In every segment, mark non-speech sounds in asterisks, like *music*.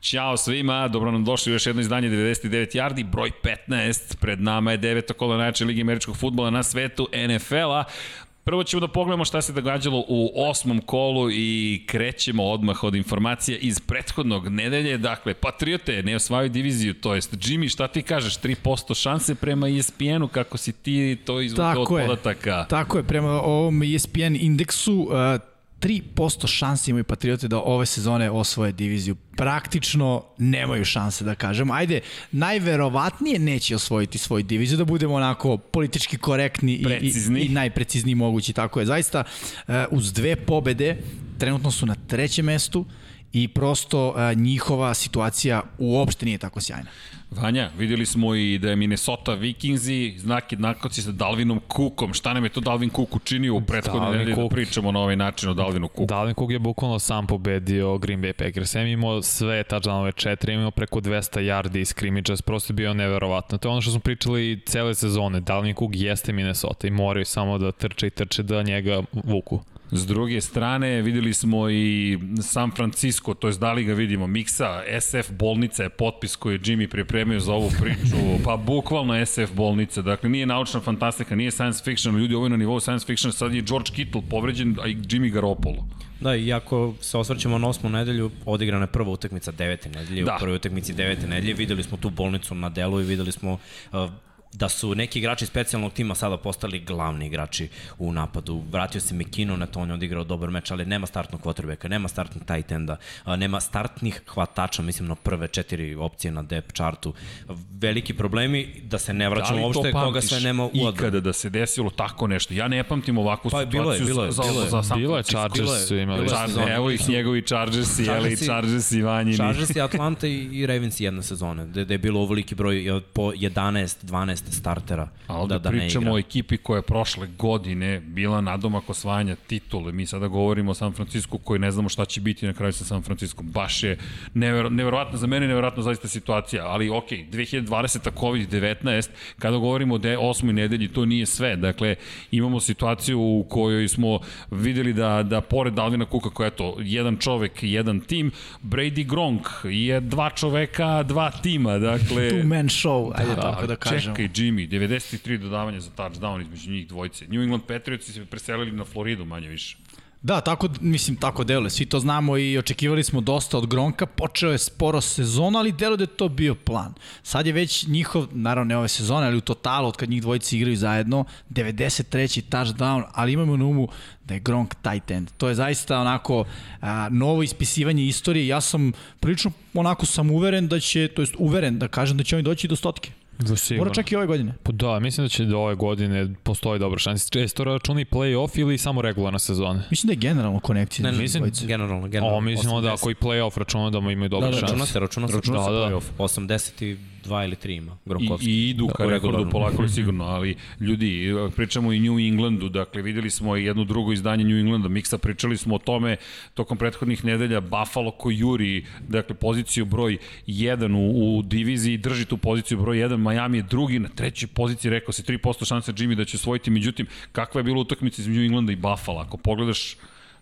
Ćao svima, dobro nam došli u još jedno izdanje 99 yardi, broj 15, pred nama je deveta kola najjače Ligi američkog futbola na svetu NFL-a. Prvo ćemo da pogledamo šta se događalo u osmom kolu i krećemo odmah od informacija iz prethodnog nedelje. Dakle, Patriote ne osvaju diviziju, to jest Jimmy, šta ti kažeš, 3% šanse prema ESPN-u, kako si ti to izvukao od podataka? Tako je, prema ovom ESPN indeksu, 3% šanse imaju Patriote da ove sezone osvoje diviziju. Praktično nemaju šanse da kažem. Ajde, najverovatnije neće osvojiti svoju diviziju, da budemo onako politički korektni i, i, i najprecizniji mogući. Tako je, zaista eh, uz dve pobede trenutno su na trećem mestu i prosto eh, njihova situacija uopšte nije tako sjajna. Vanja, videli smo i da je Minnesota Vikingsi znak jednakosti sa Dalvinom Cookom. Šta nam je to Dalvin Cook učinio u prethodnoj nedelji da pričamo na ovaj način o Dalvinu Cooku? Dalvin Cook je bukvalno sam pobedio Green Bay Packers. Sem imao sve touchdownove četiri, imao preko 200 yardi iz scrimmages, prosto bio neverovatno. To je ono što smo pričali cele sezone. Dalvin Cook jeste Minnesota i moraju samo da trče i trče da njega vuku. S druge strane, videli smo i San Francisco, to je da li ga vidimo, Miksa, SF bolnica je potpis koji je Jimmy pripremio za ovu priču, *laughs* pa bukvalno SF bolnica, dakle nije naučna fantastika, nije science fiction, ljudi ovo je na nivou science fiction, sad je George Kittle povređen, a i Jimmy Garoppolo. Da, i ako se osvrćemo na osmu nedelju, odigrana je prva utakmica devete nedelje, da. u prvoj utakmici devete nedelje, videli smo tu bolnicu na delu i videli smo uh, da su neki igrači specijalnog tima sada postali glavni igrači u napadu. Vratio se Mekino, na to on je odigrao dobar meč, ali nema startnog quarterbacka, nema startnih tight enda, nema startnih hvatača, mislim na prve četiri opcije na depth chartu. Veliki problemi da se ne vraćamo da uopšte koga sve nema u odbranu. Ikada da se desilo tako nešto. Ja ne pamtim ovakvu pa, situaciju bilo je, bilo je, za, bilo je. za, za Bilo je Chargers su imali. Chargers, evo ih njegovi Chargers i Chargers, Chargers i Vanjini. Chargers i Atlanta i, i Ravens jedne sezone, gde, gde je bilo ovoliki broj po 11, 12 startera. Ali da, da pričamo o ekipi koja je prošle godine bila nadomak osvajanja titule. Mi sada govorimo o San Francisco koji ne znamo šta će biti na kraju sa San Francisco. Baš je nevero, neverovatno, za mene neverovatno zaista situacija. Ali ok, 2020. COVID-19, kada govorimo o de, osmoj nedelji, to nije sve. Dakle, imamo situaciju u kojoj smo videli da, da pored Dalvina Kuka, koja je to jedan čovek, jedan tim, Brady Gronk je dva čoveka, dva tima. Dakle, Two man show, ajde da, tako da kažem. Čekaj, Jimmy, 93 dodavanja za touchdown između njih dvojice. New England Patriots se preselili na Floridu manje više. Da, tako, mislim, tako deluje. Svi to znamo i očekivali smo dosta od Gronka. Počeo je sporo sezona, ali delo da je to bio plan. Sad je već njihov, naravno ne ove sezone, ali u totalu, od kad njih dvojice igraju zajedno, 93. touchdown, ali imamo na umu da je Gronk tight end. To je zaista onako a, novo ispisivanje istorije. Ja sam prilično onako sam uveren da će, to jest uveren da kažem da će oni doći do stotke. Za sigurno. Mora čak i ove godine. Pa da, mislim da će do ove godine postoji dobra šansa. Često računi play-off ili samo regularna sezona? Mislim da je generalno konekcija. Ne, ne, mislim, generalno, generalno. O, mislim da ako i play-off računa da imaju dobre da, da, šanse. Računa se, računa se, računa se da, da. play-off. 80 i dva ili tri ima Gronkowski. I, i idu ka da, rekordu polako sigurno, ali ljudi, pričamo i New Englandu, dakle videli smo i jedno drugo izdanje New Englanda, Miksa pričali smo o tome tokom prethodnih nedelja, Buffalo ko juri, dakle poziciju broj 1 u, u diviziji, drži tu poziciju broj 1, Miami je drugi, na trećoj poziciji rekao se 3% šanse Jimmy da će osvojiti, međutim, kakva je bila utakmica između New Englanda i Buffalo, ako pogledaš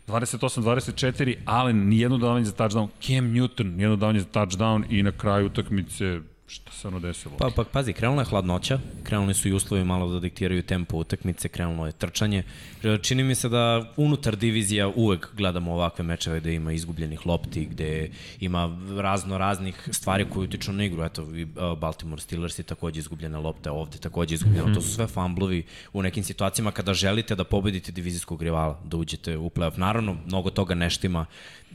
28-24, Allen nijedno davanje za touchdown, Cam Newton nijedno davanje za touchdown i na kraju utakmice Šta se ono desilo? Pa, pa pazi, krenula je hladnoća, krenuli su i uslovi malo da diktiraju tempo utakmice, krenulo je trčanje. Čini mi se da unutar divizija uvek gledamo ovakve mečeve gde ima izgubljenih lopti, gde ima razno raznih stvari koje utiču na igru. Eto, i Baltimore Steelers je takođe izgubljena lopta, ovde takođe izgubljena. Mm -hmm. To su sve fumblovi u nekim situacijama kada želite da pobedite divizijskog rivala, da uđete u playoff. Naravno, mnogo toga neštima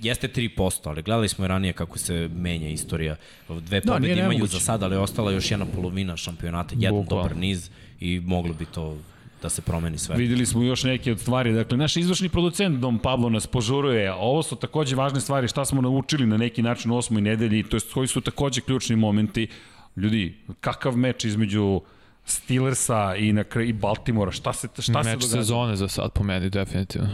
jeste 3%, ali gledali smo i ranije kako se menja istorija. Dve da, pobede imaju za sad, ali je ostala još jedna polovina šampionata, jedan Bukla. dobar niz i moglo bi to da se promeni sve. Videli smo još neke od stvari. Dakle, naš izvršni producent Dom Pablo nas požuruje. Ovo su takođe važne stvari šta smo naučili na neki način u osmoj nedelji, to je koji su takođe ključni momenti. Ljudi, kakav meč između Steelersa i, na kraju, i Baltimora, šta se, šta meč se događa? Meč sezone za sad po meni, definitivno.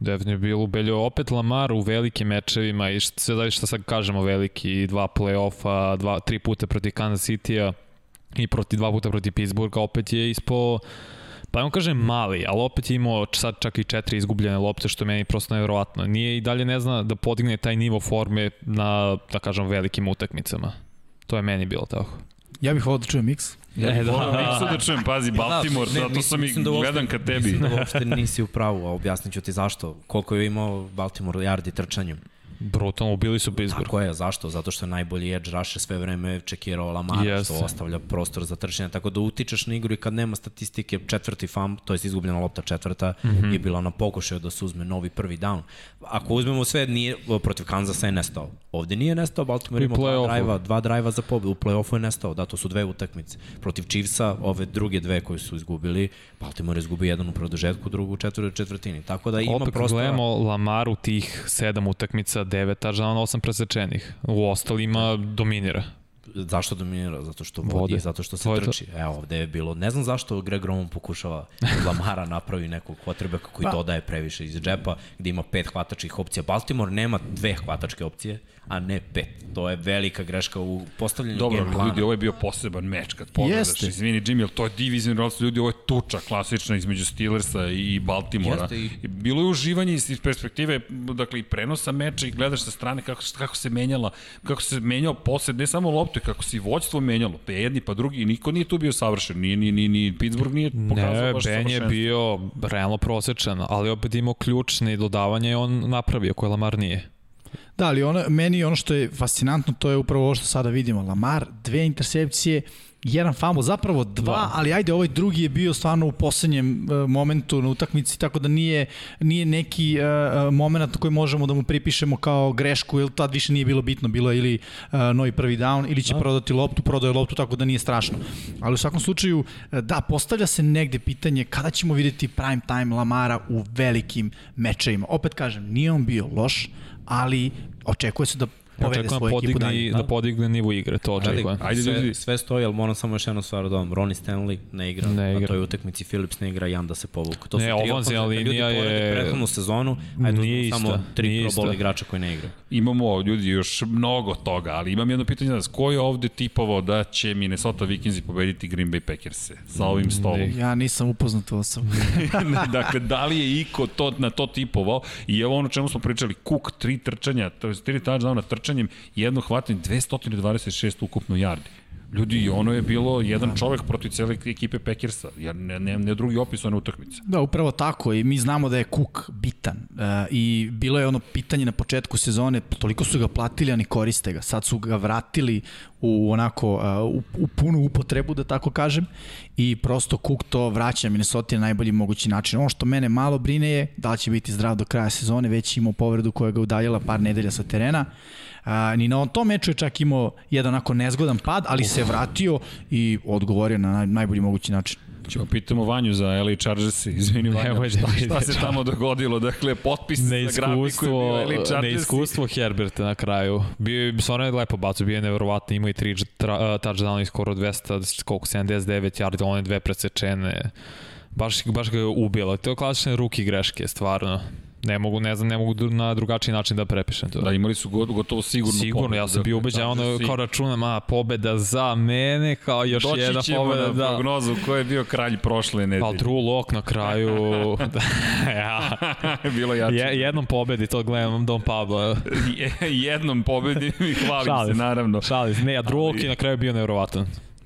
Definitivno bilo ubeljo opet Lamar u velikim mečevima i sve da šta sad kažemo veliki, dva play-offa, dva, tri puta protiv Kansas City-a i proti dva puta protiv Pittsburgha, opet je ispo Pa on kaže mali, ali opet je imao sad čak i četiri izgubljene lopte, što je meni prosto nevjerovatno. Nije i dalje ne zna da podigne taj nivo forme na, da kažem, velikim utakmicama. To je meni bilo tako. Ja bih ovo da čujem X. Ja E, da. da. Miksu da čujem, pazi, Baltimore, ne, zato mislim- sam i mislim da uopšte- gledam ka tebi. Mislim da *laughs* uopšte nisi u pravu, a objasnit ću ti zašto. Koliko je imao Baltimore yardi trčanjem. Brutalno, ubili su Pittsburgh. Tako je, zašto? Zato što je najbolji edge rusher sve vreme čekirao Lamara, Jeste. što ostavlja prostor za trčanje, tako da utičeš na igru i kad nema statistike, četvrti fam, to je izgubljena lopta četvrta, mm -hmm. je bila na pokušaju da se uzme novi prvi down. Ako uzmemo sve, nije, protiv Kanzasa je nestao. Ovde nije nestao, Baltimore ima dva drajva, dva drajva za pobedu, u play-offu je nestao, da, to su dve utakmice. Protiv Chiefsa, ove druge dve koje su izgubili, Baltimore je izgubio jedan u produžetku, drugu u četvrtoj četvrtini. Tako da ima Opet prostora. gledamo Lamaru tih sedam utakmica, devet touchdown, osam presečenih. U ostalima dominira. Zašto dominira? Zato što vodi, Vode. zato što se To je to. trči. Evo, ovde je bilo, ne znam zašto Greg Roman pokušava *laughs* Lamara napravi nekog kvotrbeka koji Pa. dodaje previše iz džepa, gde ima pet hvatačkih opcija. Baltimore nema dve hvatačke opcije, a ne pet. To je velika greška u postavljanju Dobro, game plana. ljudi, ovo je bio poseban meč kad pogledaš. Jeste. Izvini, Jimmy, ali to je divizijni roster, ljudi, ovo je tuča klasična između Steelersa i Baltimora. Jeste i-. Bilo je uživanje iz perspektive, dakle, i prenosa meča i gledaš sa strane kako, kako se menjala, kako se menjao posed, ne samo lopte, kako se i vođstvo menjalo, pa jedni pa drugi, i niko nije tu bio savršen, ni, ni, ni, ni Pittsburgh nije pokazao Ne, baš Ben je bio realno prosečan, ali opet imao ključne dodavanje on napravio, koje Lamar nije. Da, ali ono, meni ono što je fascinantno, to je upravo ovo što sada vidimo. Lamar, dve intercepcije, jedan fumble, zapravo dva, Dva. ali ajde, ovaj drugi je bio stvarno u poslednjem uh, momentu na utakmici, tako da nije, nije neki uh, moment koji možemo da mu pripišemo kao grešku, ili tad više nije bilo bitno, bilo je ili uh, novi prvi down, ili će prodati loptu, prodaje loptu, tako da nije strašno. Ali u svakom slučaju, da, postavlja se negde pitanje kada ćemo videti prime time Lamara u velikim mečevima. Opet kažem, nije on bio loš, ali očekuje se da povede Očekujem svoju ekipu dalje. podigni, da podigne nivo igre, to očekujem. Ajde, sve, ljudi. sve stoji, ali moram samo još jednu stvar da dam. Ronnie Stanley ne igra, Ne na igra. toj utakmici Phillips ne igra, Jan da se povuku. To Ne, ljudi linija porede je- Prethodnu sezonu, ajde Nije uzmemo samo ista, tri nije pro bowl ista. igrača koji ne igraju. Imamo ljudi još mnogo toga, ali imam jedno pitanje za vas. Ko je ovde tipovao da će Minnesota Vikingsi pobediti Green Bay Packers-e sa ovim stolom? Ja nisam upoznat osobno. *laughs* dakle, da li je Iko to, na to tipovao i evo ono čemu smo pričali, Cook, tri trčanja, to je tri touchdowna trčanjem, jedno hvatanje, 226 ukupno yardi. Ljudi, i ono je bilo jedan čovek protiv cele ekipe Packersa, jer ne, ne, ne drugi opis one utakmice. Da, upravo tako i mi znamo da je Cook bitan uh, i bilo je ono pitanje na početku sezone, toliko su ga platili, a ne koriste ga. Sad su ga vratili u onako uh, u, u punu upotrebu, da tako kažem, i prosto Cook to vraća Minnesota na najbolji mogući način. Ono što mene malo brine je da li će biti zdrav do kraja sezone, već imao povredu koja ga udaljila par nedelja sa terena. A, ni na tom meču je čak imao jedan onako nezgodan pad, ali se vratio i odgovorio na naj, najbolji mogući način. Ćemo pitamo Vanju za LA Chargers, izvini Vanja, Nemoj šta, *laughs* šta se tamo dogodilo? Dakle, potpis za grafiku je bio LA Chargers. neiskustvo Herberta na kraju. Bio je, stvarno je lepo bacio, bio je nevjerovatno, imao i tri tra- uh, touchdowna i skoro 200, koliko, 79 yardi, one dve presečene. Baš, baš ga je ubilo. To je klasične ruki greške, stvarno. Ne mogu, ne znam, ne mogu na drugačiji način da prepišem to. Da, imali su go- gotovo sigurno Sigurno, ja sam bio ubeđen, ono kao računam, a pobeda za mene, kao još Doći jedna ćemo pobeda, na da. prognozu ko je bio kralj prošle nedelje. Ali Drew Lock na kraju, *laughs* *laughs* ja, *laughs* Bilo jače. je, jednom pobedi, to gledam Don Pablo. Je- jednom pobedi hvalim se, naravno. Šalim se, ne, a Lock je na kraju bio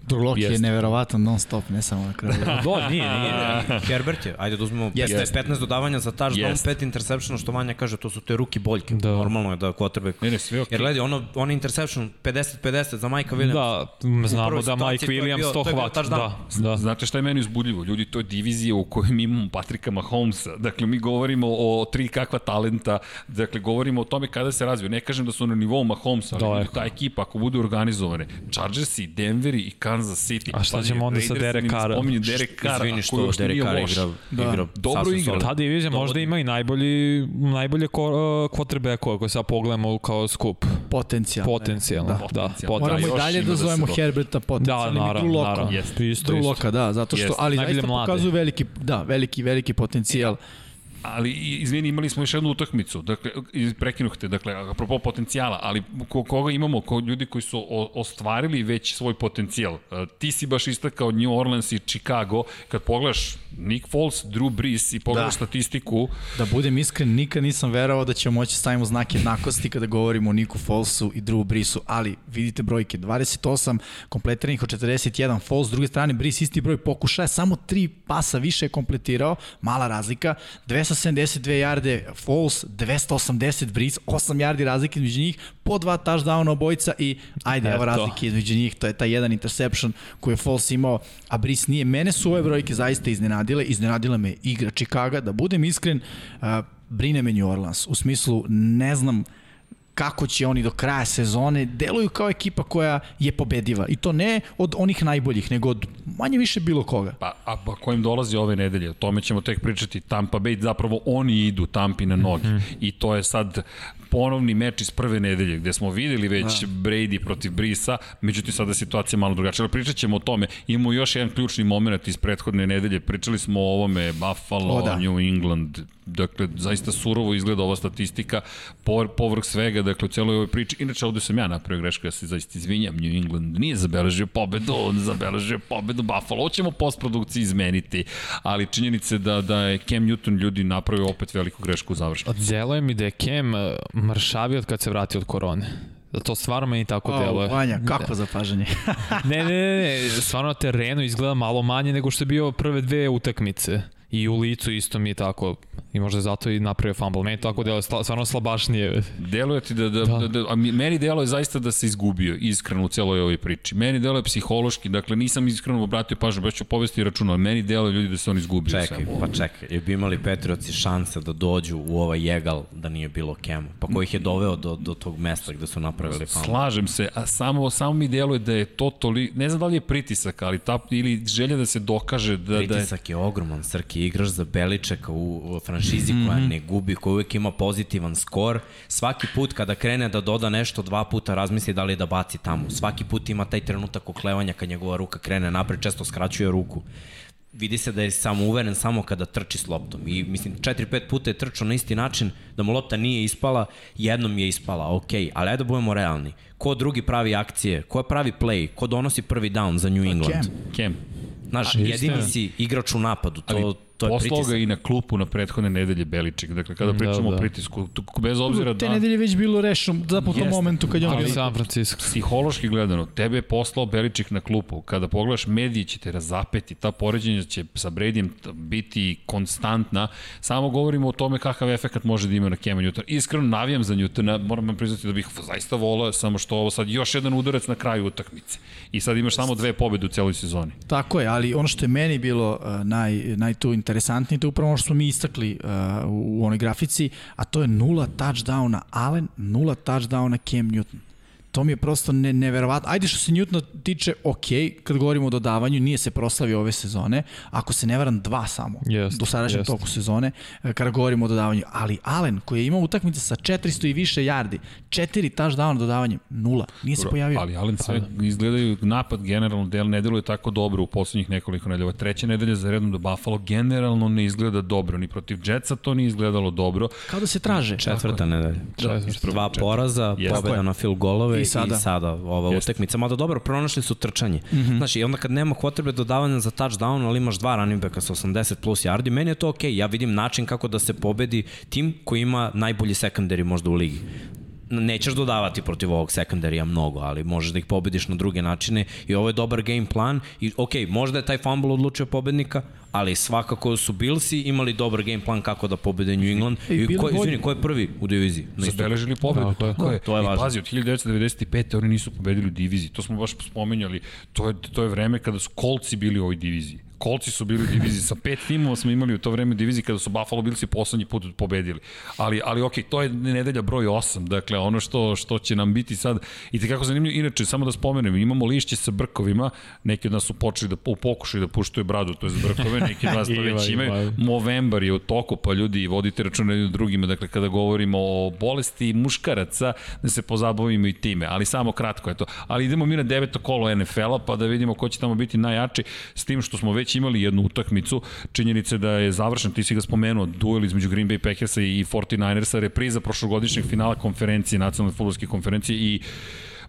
Drulok je neverovatan non stop, ne samo na kraju. *laughs* Do, nije, nije. *laughs* Herbert je, ajde da uzmemo Jeste. 15, 15 dodavanja za touchdown, Jeste. 5 interceptiona, što Vanja kaže, to su te ruki boljke. Da. Normalno je da quarterback... Ne, ne, sve okej. Jer gledaj, ono, ono interception 50-50 za Majka Williams. Da, znamo da Mike Williams to to hvata. Da, da. Znate šta je meni uzbudljivo? Ljudi, to je divizija u kojoj mi imamo Patrika Mahomesa. Dakle, mi govorimo o tri kakva talenta. Dakle, govorimo o tome kada se razviju. Ne kažem da su na nivou Mahomesa, ali ljudi, ta ekipa, ako budu organizovane, Chargersi, Denveri i Kansas City. A šta Pazi, ćemo onda sa Derek Carra? Spominju Derek Carra, Izvini što Derek nije Carr loš. igra, Da. igra Dobro igra. Ta divizija možda ima i najbolji, najbolje ko, uh, quarterbackova koje sad pogledamo kao skup. Potencijal. Potencijalno, da, da, Potencijalno. Moramo potencijalno. i dalje da da zovemo. Herberta Da, potencijalnim i naravno, naravno. Jeste. Isto, isto. Da, zato što, ali zaista pokazuju veliki, da, veliki, veliki potencijal. Ali izvini, imali smo još jednu utakmicu, dakle, prekinuh te, dakle, apropo potencijala, ali ko, koga imamo, ko ljudi koji su o, ostvarili već svoj potencijal. E, ti si baš istakao New Orleans i Chicago, kad pogledaš Nick Foles, Drew Brees i pogledaš da. statistiku. Da budem iskren, nikad nisam verovao da ćemo moći stavimo znak jednakosti kada govorimo o Niku Folesu i Drew Breesu, ali vidite brojke, 28 kompletiranih od 41 Foles, s druge strane Brees isti broj pokušaja, samo 3 pasa više je kompletirao, mala razlika, 272 jarde Foles, 280 Brees, 8 jardi razlike između njih, po dva touchdowna obojica i ajde, evo razlike između njih, to je taj jedan interception koji je Foles imao, a Brees nije. Mene su ove brojke zaista iznenadile, iznenadila me igra Chicago, da budem iskren, uh, brine me New Orleans, u smislu ne znam kako će oni do kraja sezone, deluju kao ekipa koja je pobediva. I to ne od onih najboljih, nego od manje više bilo koga. Pa, a pa kojim dolazi ove nedelje, o tome ćemo tek pričati. Tampa Bay, zapravo oni idu Tampi na noge. Mm -hmm. I to je sad ponovni meč iz prve nedelje, gde smo videli već da. Brady protiv Brisa, međutim sada je situacija malo drugačija. Ali pričat ćemo o tome. Imamo još jedan ključni moment iz prethodne nedelje. Pričali smo o ovome Buffalo, o, da. New England, dakle, zaista surovo izgleda ova statistika, por, povrh svega, dakle, u celoj ovoj priči. Inače, ovde sam ja napravio grešku, ja se zaista izvinjam, New England nije zabeležio pobedu, on zabeležio pobedu Buffalo. Ovo ćemo postprodukciji izmeniti, ali činjenice da, da je Cam Newton ljudi napravio opet veliku grešku u završnicu. Djelo je mi da je Cam mršavio od kad se vratio od korone. Da to stvarno meni tako oh, deluje. Vanja, kako da. zapažanje? ne, ne, ne, ne, stvarno na terenu izgleda malo manje nego što je bio prve dve utakmice. I u licu isto mi je tako, i možda zato i napravio fumble. Meni tako deluje stvarno slabašnije. Deluje ti da, da, da. da, da a meni deluje zaista da se izgubio, iskreno u celoj ovoj priči. Meni deluje psihološki, dakle nisam iskreno obratio pažnju, baš ću povesti računa, ali meni deluje ljudi da se on izgubio. Čekaj, pa čekaj, je bi imali Petrioci šanse da dođu u ovaj jegal da nije bilo Kema, pa ko ih je doveo do, do tog mesta gde su napravili fumble? Slažem se, a samo, samo mi deluje da je to toli, ne znam da li je pritisak, ali ta, ili želja da se dokaže da, pritisak da je... Pritisak je ogroman, Srki, igraš za Beličeka u franšizi mm -hmm. koja ne gubi, koja uvek ima pozitivan skor. Svaki put kada krene da doda nešto, dva puta razmisli da li da baci tamo. Svaki put ima taj trenutak oklevanja kad njegova ruka krene napred, često skraćuje ruku vidi se da je samo uveren samo kada trči s loptom. I mislim, 4-5 puta je trčao na isti način, da mu lopta nije ispala, jednom je ispala, ok, ali ajde da budemo realni. Ko drugi pravi akcije, ko pravi play, ko donosi prvi down za New England? Cam. Cam. Znaš, jedini si igrač u napadu, to, ali, to je Poslao ga i na klupu na prethodne nedelje Beliček. Dakle, kada da, pričamo da, da. o pritisku, bez obzira da... Te nedelje već bilo rešeno, da po tom momentu kad je on... Ali San Francisco. Psihološki gledano, tebe je poslao Beliček na klupu. Kada pogledaš mediji će te razapeti, ta poređenja će sa Bredijem biti konstantna. Samo govorimo o tome kakav efekt može da ima na Kema Newtona. Iskreno navijam za Newtona, moram vam priznati da bih zaista volao, samo što ovo sad još jedan udarac na kraju utakmice. I sad imaš samo dve pobede u celoj sezoni. Tako je, ali ono što je meni bilo uh, naj, naj tu interesantnije, to je upravo ono što smo mi istakli uh, u, onoj grafici, a to je nula touchdowna Allen, nula touchdowna Cam Newton to mi je prosto ne, neverovatno. Ajde što se Newtona tiče, ok, kad govorimo o dodavanju, nije se proslavio ove sezone, ako se ne varam dva samo, jest, do sadašnjem jest. toku sezone, e, kada govorimo o dodavanju. Ali Allen, koji je imao utakmice sa 400 i više yardi, četiri touchdowna dodavanjem, nula, nije se pojavio. Ali Allen sve izgledaju, napad generalno del ne deluje tako dobro u poslednjih nekoliko nedelja. Treća nedelja za redom do Buffalo generalno ne izgleda dobro, ni protiv Jetsa to nije izgledalo dobro. Kao da se traže. Četvrta nedelja. Da, dva poraza, pobeda na fil golove i sada, i sada ova Jest. utakmica. Mada dobro, pronašli su trčanje. Mm -hmm. Znači, onda kad nema potrebe dodavanja za touchdown, ali imaš dva running backa sa 80 plus yardi, meni je to okej. Okay. Ja vidim način kako da se pobedi tim koji ima najbolji secondary možda u ligi nećeš dodavati protiv ovog sekundarija mnogo, ali možeš da ih pobediš na druge načine i ovo je dobar game plan i ok, možda je taj fumble odlučio pobednika, ali svakako su Billsi imali dobar game plan kako da pobede New England. E, I ko, izvini, ko je prvi u diviziji? Zabeležili pobedu, da, to je. To je, to je važno. I pazi, od 1995. oni nisu pobedili u diviziji. To smo baš spomenjali. To je, to je vreme kada su kolci bili u ovoj diviziji. Kolci su bili u diviziji, sa pet timova smo imali u to vreme u diviziji kada su Buffalo Billsi poslednji put pobedili. Ali, ali ok, to je nedelja broj 8, dakle ono što, što će nam biti sad, i tekako zanimljivo, inače, samo da spomenem, imamo lišće sa brkovima, neki od nas su počeli da, u pokušaju da puštaju bradu, to je za brkove, neki od *laughs* vas to već ima. imaju. Movembar je u toku, pa ljudi vodite računa jedni o drugima, dakle kada govorimo o bolesti muškaraca, da se pozabavimo i time, ali samo kratko je to. Ali idemo mi na deveto kolo NFL-a, pa da vidimo ko će tamo biti najjači, s tim što smo već imali jednu utakmicu, činjenice da je završen, ti si ga spomenuo, duel između Green Bay Packersa i 49ersa, repriza prošlogodišnjeg finala konferencije, nacionalne futbolske konferencije i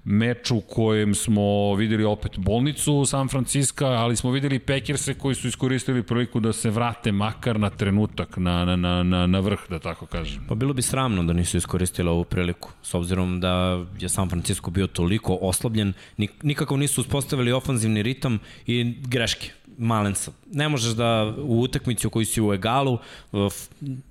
meč u kojem smo videli opet bolnicu San Francisco, ali smo videli Packerse koji su iskoristili priliku da se vrate makar na trenutak na, na, na, na, na vrh, da tako kažem. Pa bilo bi sramno da nisu iskoristili ovu priliku, s obzirom da je San Francisco bio toliko oslabljen, nik- nikako nisu uspostavili ofanzivni ritam i greške. Malensa. Ne možeš da u utakmici u kojoj si u egalu uh,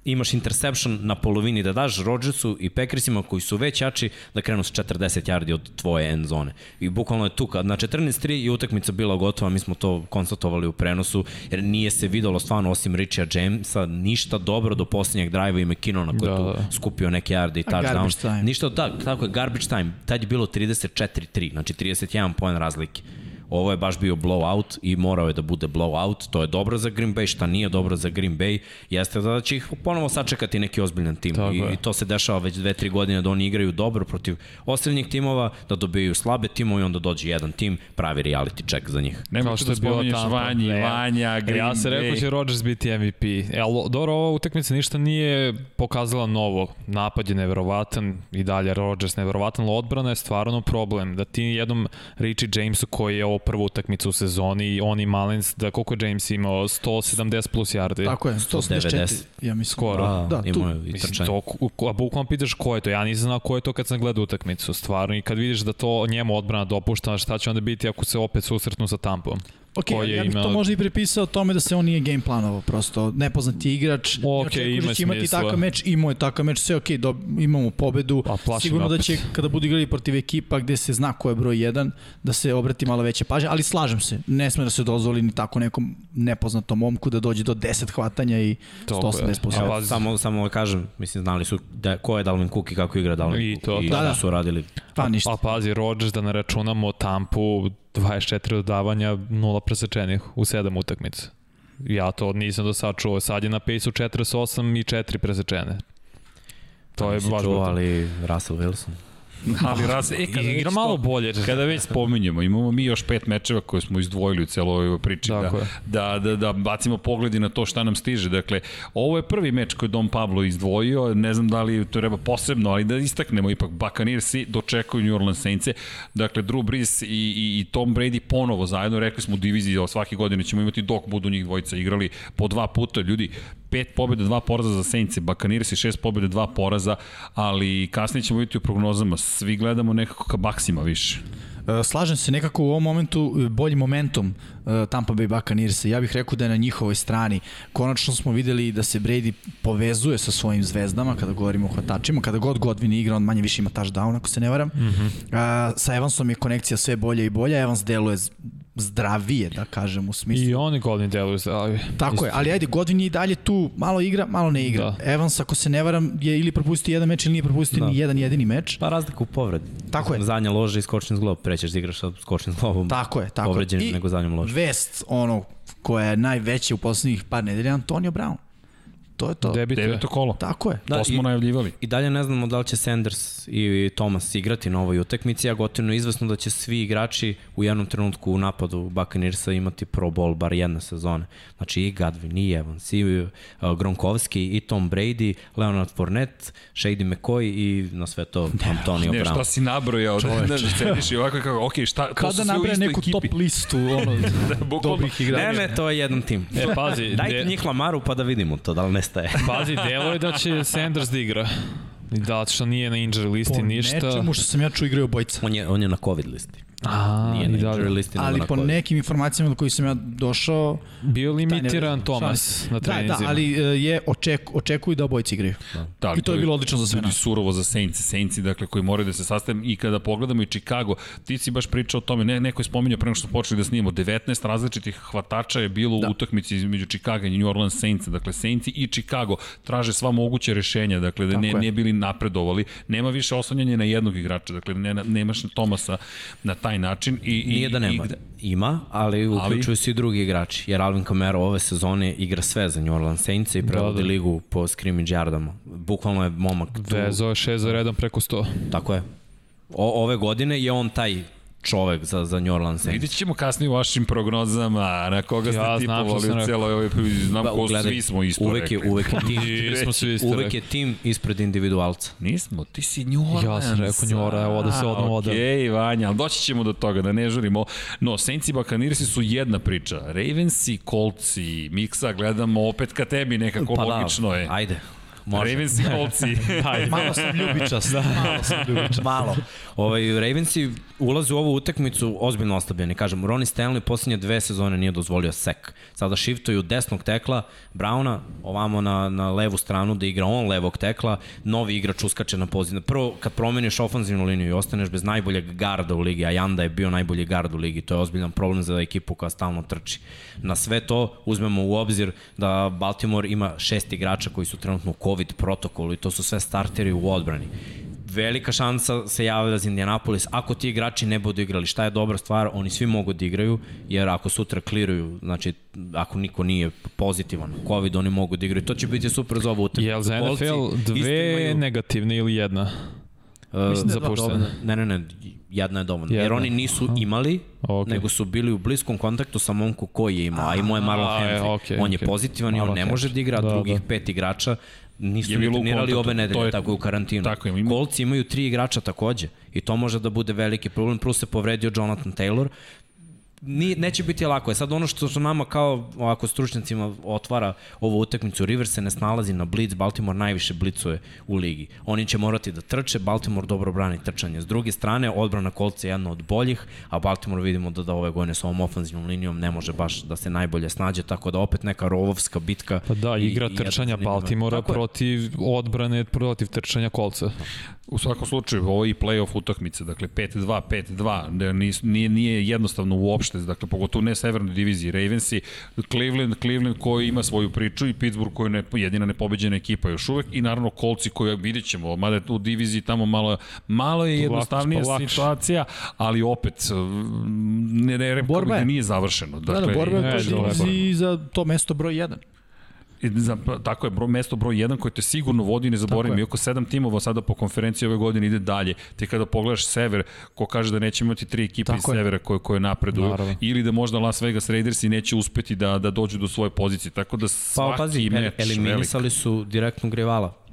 imaš interception na polovini da daš Rodgersu i Packersima koji su već jači da krenu s 40 yardi od tvoje end zone. I bukvalno je tu kad na 14-3 i utakmica bila gotova, mi smo to konstatovali u prenosu, jer nije se videlo stvarno osim Richia Jamesa ništa dobro do poslednjeg drive i McKinnona koji Da, da, da. tu skupio neke yarde i touchdown. time. Ništa od tak, tako je, garbage time. Tad je bilo 34-3, znači 31 poen razlike. Ovo je baš bio blowout i morao je da bude blowout. To je dobro za Green Bay, šta nije dobro za Green Bay, jeste da će ih ponovo sačekati neki ozbiljan tim. Tako I, je. I to se dešava već dve, tri godine da oni igraju dobro protiv osrednjih timova, da dobijaju slabe timove i onda dođe jedan tim, pravi reality check za njih. Nema Kao što da je bila spominješ Tampa. Vanji, Ne. Vanja, Green ja se rekao Bay. će Rodgers biti MVP. E, ali dobro, ova utakmica ništa nije pokazala novo. Napad je neverovatan i dalje Rodgers neverovatan, ali odbrana je stvarno problem. Da ti jednom Richie Jamesu koji je ovo prva utakmica u sezoni i on i Malins, da koliko je James imao? 170 plus yardi. Tako je, 184, 190. ja mislim. Skoro. Da, da tu. Mislim, to, a bukvalno pitaš ko je to, ja nisam znao ko je to kad sam gledao utakmicu, stvarno, i kad vidiš da to njemu odbrana dopušta, šta će onda biti ako se opet susretnu sa Tampom? Ok, ja bih to imao- možda i prepisao tome da se on nije game planovao, prosto nepoznati igrač, ne Ok, da ima će imati smisla. takav meč, imao je takav meč, sve ok, do, imamo pobedu, A plaši me sigurno da opet. će kada budu igrali protiv ekipa gde se zna ko je broj 1, da se obrati malo veće pažnje, ali slažem se, ne sme da se dozvoli ni tako nekom nepoznatom momku da dođe do 10 hvatanja i Tako je. 180 plus. A Evo, pazi- samo, samo da kažem, mislim, znali su da, ko je Dalvin Cook i kako igra Dalvin I Cook. to, I da, da, da. su radili. Pa ništa. A pazi, Rodgers da ne računamo Tampu, 24 dodavanja, nula presečenih u 7 utakmica. Ja to nisam do sad čuo. Sad je na pace-u 48 i 4 presečene. To je baš čuo, ali Russell Wilson. *laughs* Ali raz, e, kada Igra već malo bolje. Kada već spominjemo, imamo mi još pet mečeva koje smo izdvojili u celoj ovoj priči. Da, da, da, da bacimo pogledi na to šta nam stiže. Dakle, ovo je prvi meč koji Dom Pablo izdvojio. Ne znam da li to treba posebno, ali da istaknemo ipak Buccaneersi dočekuju New Orleans Saints-e. Dakle, Drew Brees i, i, i Tom Brady ponovo zajedno. Rekli smo u diviziji, svake godine ćemo imati dok budu njih dvojica igrali po dva puta. Ljudi, pet pobjeda, dva poraza za Saints-e, Buccaneersi šest pobjeda, dva poraza, ali kasnije ćemo vidjeti u prognozama. Svi gledamo nekako ka Baksima više. E, Slažem se nekako u ovom momentu e, bolji momentum Tampa Bay Buccaneersa. Ja bih rekao da je na njihovoj strani. Konačno smo videli da se Brady povezuje sa svojim zvezdama kada govorimo o hvatačima. Kada god Godwin igra, on manje više ima touchdown ako se ne varam. Mm -hmm. A, sa Evansom je konekcija sve bolje i bolja. Evans deluje zdravije, da kažem, u smislu. I oni godini deluju zdravi. Tako je, ali ajde, Godwin je i dalje tu, malo igra, malo ne igra. Da. Evans, ako se ne varam, je ili propustio jedan meč ili nije propustio Da. ni jedan jedini meč. Pa razlika u povredi. Tako je. Zadnja loža i skočni zglob. Prećeš da igraš sa skočnim zglobom. Tako je, tako Povređen je. I nego zadnjom ložom. Vest, ono, koja je najveća u poslednjih par nedelja, Antonio Brown. To je to. Debituje. Deveto kolo. Tako je. Da, to smo i- najavljivali. I dalje ne znamo da li će Sanders i Thomas igrati na ovoj utakmici, a gotivno je izvesno da će svi igrači u jednom trenutku u napadu Buccaneersa imati pro bowl bar jedne sezone. Znači i Godwin, i Evans, i uh, Gronkowski, i Tom Brady, Leonard Fournette, Shady McCoy i na sve to Antonio Ne, Brown. šta si nabrojao, da, da, da sediš i ovako kako, ok, šta, to Kada su sve u istoj neku ekipi. top listu ono, *laughs* bukvalno. dobrih igrača. Ne, ne, to je jedan tim. E, pazi, Dajte de- njih Lamaru pa da vidimo to, da li nestaje. *laughs* pazi, delo je da će Sanders da igra. I Da, što nije na injury listi Po ništa. nečemu što sam ja čuo igraju obojica. On je, on je na COVID listi. A, Nije na injury listi, Ali po nekim informacijama do kojih sam ja došao... Bio limitiran ne- Thomas na Da, treninzima. da, ali e, je oček, očekuju da obojice igraju. Da, I to je bilo odlično za sve nas. surovo za Saints, Saints dakle koji moraju da se sastave i kada pogledamo i Chicago, ti si baš pričao o tome, ne, neko je spominjao pre nego što smo počeli da snimamo, 19 različitih hvatača je bilo da. u utakmici između Chicago i New Orleans Saints, dakle Saints i Chicago traže sva moguća rešenja, dakle da ne, ne bili napredovali, nema više oslanjanja na jednog igrača, dakle ne, nemaš Tomasa na taj taj način. I, i, Nije da nema. I, Ima, ali uključuju se i drugi igrači, jer Alvin Kamara ove sezone igra sve za New Orleans Saints i prevodi da, da. ligu po scrimmage yardama. Bukvalno je momak tu. Vezo je šest za redom preko 100. Tako je. O, ove godine je on taj čovek za, za New Orleans Saints. Vidjet ćemo kasnije u vašim prognozama na koga ste ja, tipovali u cijeloj ovoj znam ba, ko gledaj, svi smo isto uvek je, rekli. Uvek je tim, *laughs* smo svi isto uvek je tim ispred individualca. Nismo, ti si New Orleans. Ja sam rekao New Orleans, evo da se odmah ode. Okej, okay, Vanja, ali doći ćemo do toga, da ne žurimo. No, Saints i Buccaneersi su jedna priča. Ravens i Colts i Miksa gledamo opet ka tebi nekako pa logično da, je. Ajde. Može. Ravens i Coltsi. *laughs* malo sam ljubičast. Da. Malo sam ljubičast. Malo. Ovaj, Ravensi ulaze u ovu utakmicu ozbiljno oslabljeni. Kažem, Ronnie Stanley posljednje dve sezone nije dozvolio sek. Sada shiftuju desnog tekla Brauna ovamo na, na levu stranu da igra on levog tekla. Novi igrač uskače na poziciju. Prvo, kad promeniš ofanzivnu liniju i ostaneš bez najboljeg garda u ligi, a Janda je bio najbolji gard u ligi, to je ozbiljan problem za ekipu koja stalno trči. Na sve to uzmemo u obzir da Baltimore ima šest igrača koji su trenutno u COVID protokolu i to su sve starteri u odbrani velika šansa se javlja za Indianapolis. Ako ti igrači ne budu igrali, šta je dobra stvar, oni svi mogu da igraju, jer ako sutra kliruju, znači ako niko nije pozitivan, COVID, oni mogu da igraju. To će biti super za ovu utakmicu. Je li za NFL dve imaju... negativne ili jedna? Uh, Mislim da Ne, ne, ne, jedna je dovoljna. Jedna. Jer oni nisu Aha. imali, okay. nego su bili u bliskom kontaktu sa momku koji je imao, a imao je Marlon Humphrey. Okay, on je okay. pozitivan Marlon i on ne može da igra, da, drugih da. pet igrača nisu je trenirali obe nedelje, je, tako je u karantinu. Tako je, ima... Kolci imaju tri igrača takođe i to može da bude veliki problem, plus se povredio Jonathan Taylor, ni, neće biti lako. Je sad ono što su nama kao ovako stručnicima otvara ovu utakmicu, River se ne snalazi na blitz, Baltimore najviše blicuje u ligi. Oni će morati da trče, Baltimore dobro brani trčanje. S druge strane, odbrana kolca je jedna od boljih, a Baltimore vidimo da, da ove godine s ovom ofanzivnom linijom ne može baš da se najbolje snađe, tako da opet neka rovovska bitka. Pa da, igra i, trčanja i Baltimora protiv odbrane, protiv trčanja kolca. U svakom slučaju, ovo je i playoff utakmice, dakle 5-2, 5-2, nije, nije jednostavno uopšte, dakle pogotovo ne severnoj diviziji, Ravensi, Cleveland, Cleveland koji ima svoju priču i Pittsburgh koji je ne, jedina nepobeđena ekipa još uvek i naravno Kolci koji vidjet ćemo, mada u diviziji tamo malo, malo je jednostavnija Lak, situacija, ali opet ne, ne, ne, borba je. nije završeno. Dakle, da, da, borba je u diviziji za to mesto broj 1 za, tako je, bro, mesto broj 1 koje te sigurno vodi, ne zaboravim, iako sedam timova sada po konferenciji ove godine ide dalje, te kada pogledaš sever, ko kaže da neće imati tri ekipe tako iz je. severa koje, koje napreduju, Naravno. ili da možda Las Vegas Raiders i neće uspeti da, da dođu do svoje pozicije, tako da pa, svaki pa, pazi, meč eliminisali velik. su direktnog rivala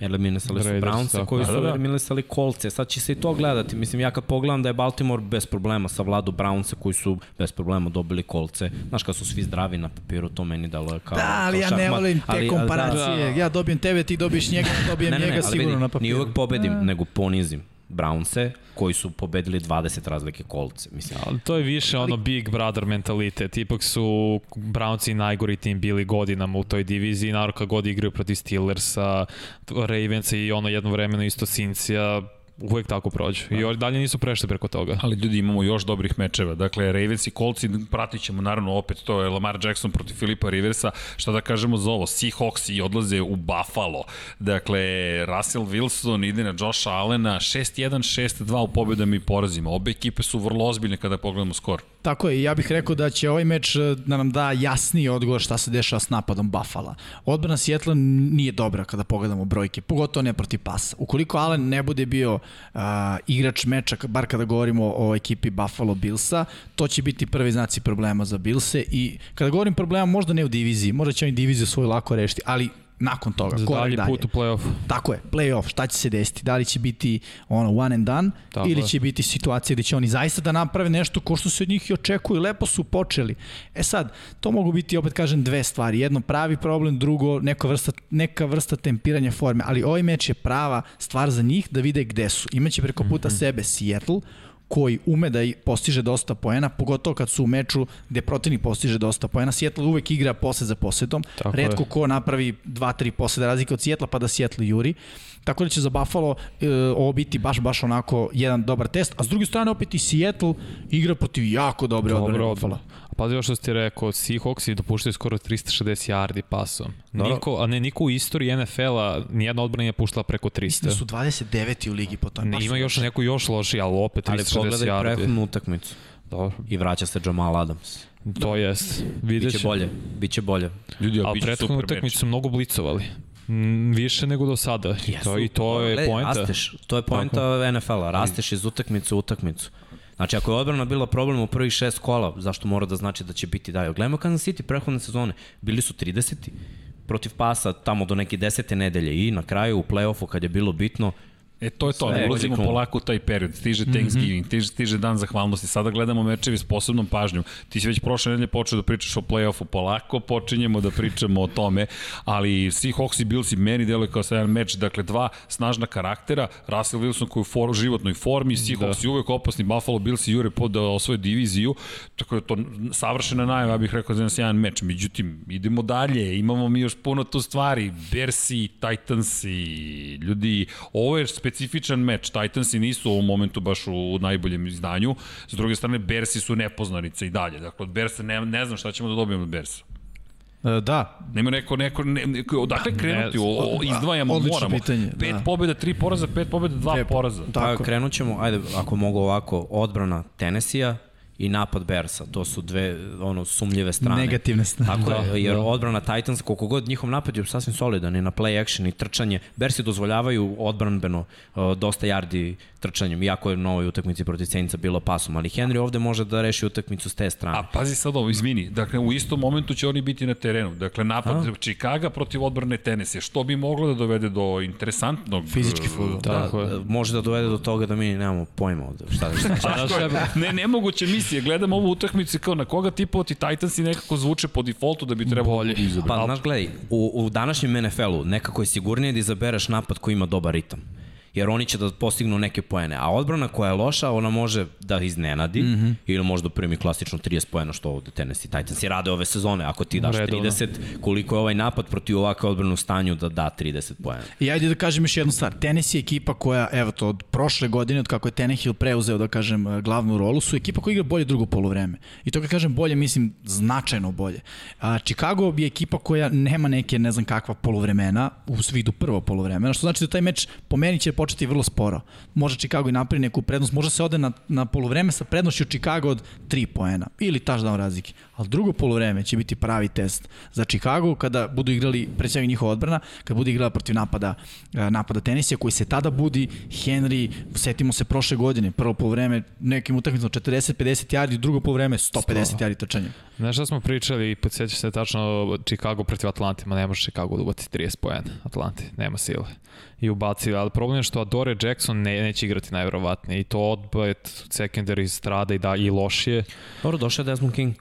Eliminisali su Brownsa koji su da, da. eliminisali Colts. Sad će se i to gledati. Mislim, ja kad pogledam da je Baltimore bez problema sa Vladu Brownsa koji su bez problema dobili kolce. Znaš, kad su svi zdravi na papiru, to meni dalo je kao... Da, ali kao ja ne volim te ali, komparacije. Da, da. Ja dobijem tebe, ti dobiješ njega, dobijem ne, ne, njega ne, sigurno vidi, na papiru. Nije uvek pobedim, da. nego ponizim. Brownse, koji su pobedili 20 razlike kolce. Mislim. Ali to je više ono Big Brother mentalitet. Ipak su Brownsi najgori tim bili godinama u toj diviziji. Naravno kad god igraju protiv Steelersa, Ravensa i ono jedno vremeno isto Cincija, uvek tako prođu. I da. dalje nisu prešli preko toga. Ali ljudi imamo još dobrih mečeva. Dakle, Ravens i Colts pratit ćemo naravno opet to je Lamar Jackson protiv Filipa Riversa. Šta da kažemo za ovo? Seahawks i odlaze u Buffalo. Dakle, Russell Wilson ide na Josh Allena 6-1, 6-2 u pobedama i porazima. Obe ekipe su vrlo ozbiljne kada pogledamo skor. Tako je, ja bih rekao da će ovaj meč e, da nam da jasniji odgovor šta se dešava s napadom Buffalo. Odbrana Seattle nije dobra kada pogledamo brojke, pogotovo ne protiv pasa. Ukoliko Allen ne bude bio uh, igrač meča, bar kada govorimo o ekipi Buffalo Billsa, to će biti prvi znaci problema za Billse i kada govorim problema možda ne u diviziji, možda će oni diviziju svoju lako rešiti, ali nakon toga. Za dalje put u play-off. Tako je, play-off, šta će se desiti? Da li će biti ono one and done Tako ili će biti situacija gde će oni zaista da naprave nešto ko što se od njih i očekuju, lepo su počeli. E sad, to mogu biti, opet kažem, dve stvari. Jedno pravi problem, drugo neka vrsta, neka vrsta tempiranja forme, ali ovaj meč je prava stvar za njih da vide gde su. Imaće preko puta mm -hmm. sebe Seattle, koji ume da postiže dosta poena, pogotovo kad su u meču gde protivnik postiže dosta poena. Seattle uvek igra posed za posedom. Tako Redko je. ko napravi 2-3 poseda razlike od Seattle pa da Seattle juri. Tako da će za Buffalo e, ovo biti baš baš onako jedan dobar test. A s druge strane opet i Seattle igra protiv jako dobre Dobro, odbrane Buffalo. Pazi još što si ti rekao, Seahawks i dopuštaju skoro 360 yardi pasom. Dobro. Niko, a ne, niko u istoriji NFL-a, nijedna odbrana nije puštala preko 300. Mislim da su 29. u ligi po tome. Ne, ima još neku još loši, ali opet Ali 360 pogledaj yardi. prethodnu utakmicu. Dobro, I vraća se Jamal Adams. to jest. Vidjet Biće ćemo. bolje, biće bolje. Ljudi, ali Ali biće prethodnu utakmicu su mnogo blicovali. Mm, više nego do sada. I to, I to je poenta. Rasteš, to je poenta NFL-a, rasteš iz utakmice u utakmicu. Znači, ako je odbrana bila problem u prvih šest kola, zašto mora da znači da će biti dalje? Gledajmo Kansas City prehodne sezone. Bili su 30 protiv pasa tamo do neke desete nedelje i na kraju u play-offu kad je bilo bitno, E, to je to, ne je ulazimo polako u taj period. Stiže Thanksgiving, mm -hmm. stiže, stiže dan zahvalnosti. Sada gledamo mečevi s posebnom pažnjom. Ti si već prošle nedelje počeo da pričaš o play-offu polako, počinjemo da pričamo o tome, ali Seahawks i Bills i meni deluje kao jedan meč, dakle dva snažna karaktera, Russell Wilson koji je u for, životnoj formi, Seahawks da. i uvek opasni, Buffalo Bills i jure pod da osvoje diviziju, tako je to savršena najava, ja bih rekao za jedan sjajan meč. Međutim, idemo dalje, imamo mi još puno tu stvari, Bersi, Titansi, ljudi, ovo je specifičan meč, Titansi nisu u ovom momentu baš u najboljem izdanju, s druge strane Bersi su nepoznanice i dalje, dakle od Bersa ne, ne znam šta ćemo da dobijemo od Bersa. E, Da, Nema neko, neko, ne, neko odakle krenuti, o, o, izdvajamo, Odlično moramo. pitanje, Pet da. pobjeda, tri poraza, pet pobjeda, dva Pet- poraza. Tako. Pa krenut ćemo, ajde, ako mogu ovako, odbrana Tennessee-a i napad Bersa. To su dve ono sumljive strane. Negativne strane. Tako Da, je, jer da. odbrana Titans, koliko god njihov napad je sasvim solidan i na play action i trčanje, Bersi dozvoljavaju odbranbeno uh, dosta yardi trčanjem, iako je u novoj utakmici protiv Saintsa bilo pasom, ali Henry ovde može da reši utakmicu s te strane. A pazi sad ovo, izvini, dakle u istom momentu će oni biti na terenu. Dakle, napad A? Chicago protiv odbrane Tennessee, što bi moglo da dovede do interesantnog... Fizički fudbal. da, Tako je. da, može da dovede do toga da mi nemamo pojma ovde. Šta, šta, šta, Pa, znaš, ja- ne, nemoguće misije. Gledam ovu utakmicu kao na koga tipovati Titans i nekako zvuče po defaultu da bi trebalo Bolje. da izabrati. Pa, znaš, gledaj, u, u današnjem NFL-u nekako je sigurnije da izabereš napad koji ima dobar ritam jer oni će da postignu neke poene. A odbrana koja je loša, ona može da iznenadi mm -hmm. ili možda primi klasično 30 poena što ovde Tennessee Titans i rade ove sezone. Ako ti daš Redovno. 30, koliko je ovaj napad protiv ovakve odbrane u stanju da da 30 poena. I ajde da kažem još jednu stvar. Tennessee je ekipa koja, evo to, od prošle godine, od kako je Tannehill preuzeo, da kažem, eh, glavnu rolu, su ekipa koja igra bolje drugo polovreme. I to kad kažem bolje, mislim značajno bolje. A, Chicago je ekipa koja nema neke, ne znam kakva polovremena, u vidu prvo polovremena, što znači da taj meč po meni će početi vrlo sporo. Može Chicago i napravi neku prednost, može se ode na, na polovreme sa prednošću Chicago od 3 poena ili touchdown razlike. Ali drugo polovreme će biti pravi test za Chicago kada budu igrali, pre svega njihova odbrana, kada budu igrala protiv napada, eh, napada tenisija koji se tada budi, Henry, setimo se prošle godine, prvo polovreme nekim utakmicama 40-50 yardi, drugo polovreme 150 yardi trčanja. Znaš šta smo pričali i podsjećaš se tačno Chicago protiv Atlante, ma ne može Chicago da ubaci 30 poena Atlanti, nema sile. I ubaci, ali problem je što Adore Jackson ne, neće igrati najverovatnije i to odbajet secondary strada i da i lošije. Dobro, došao je Desmond King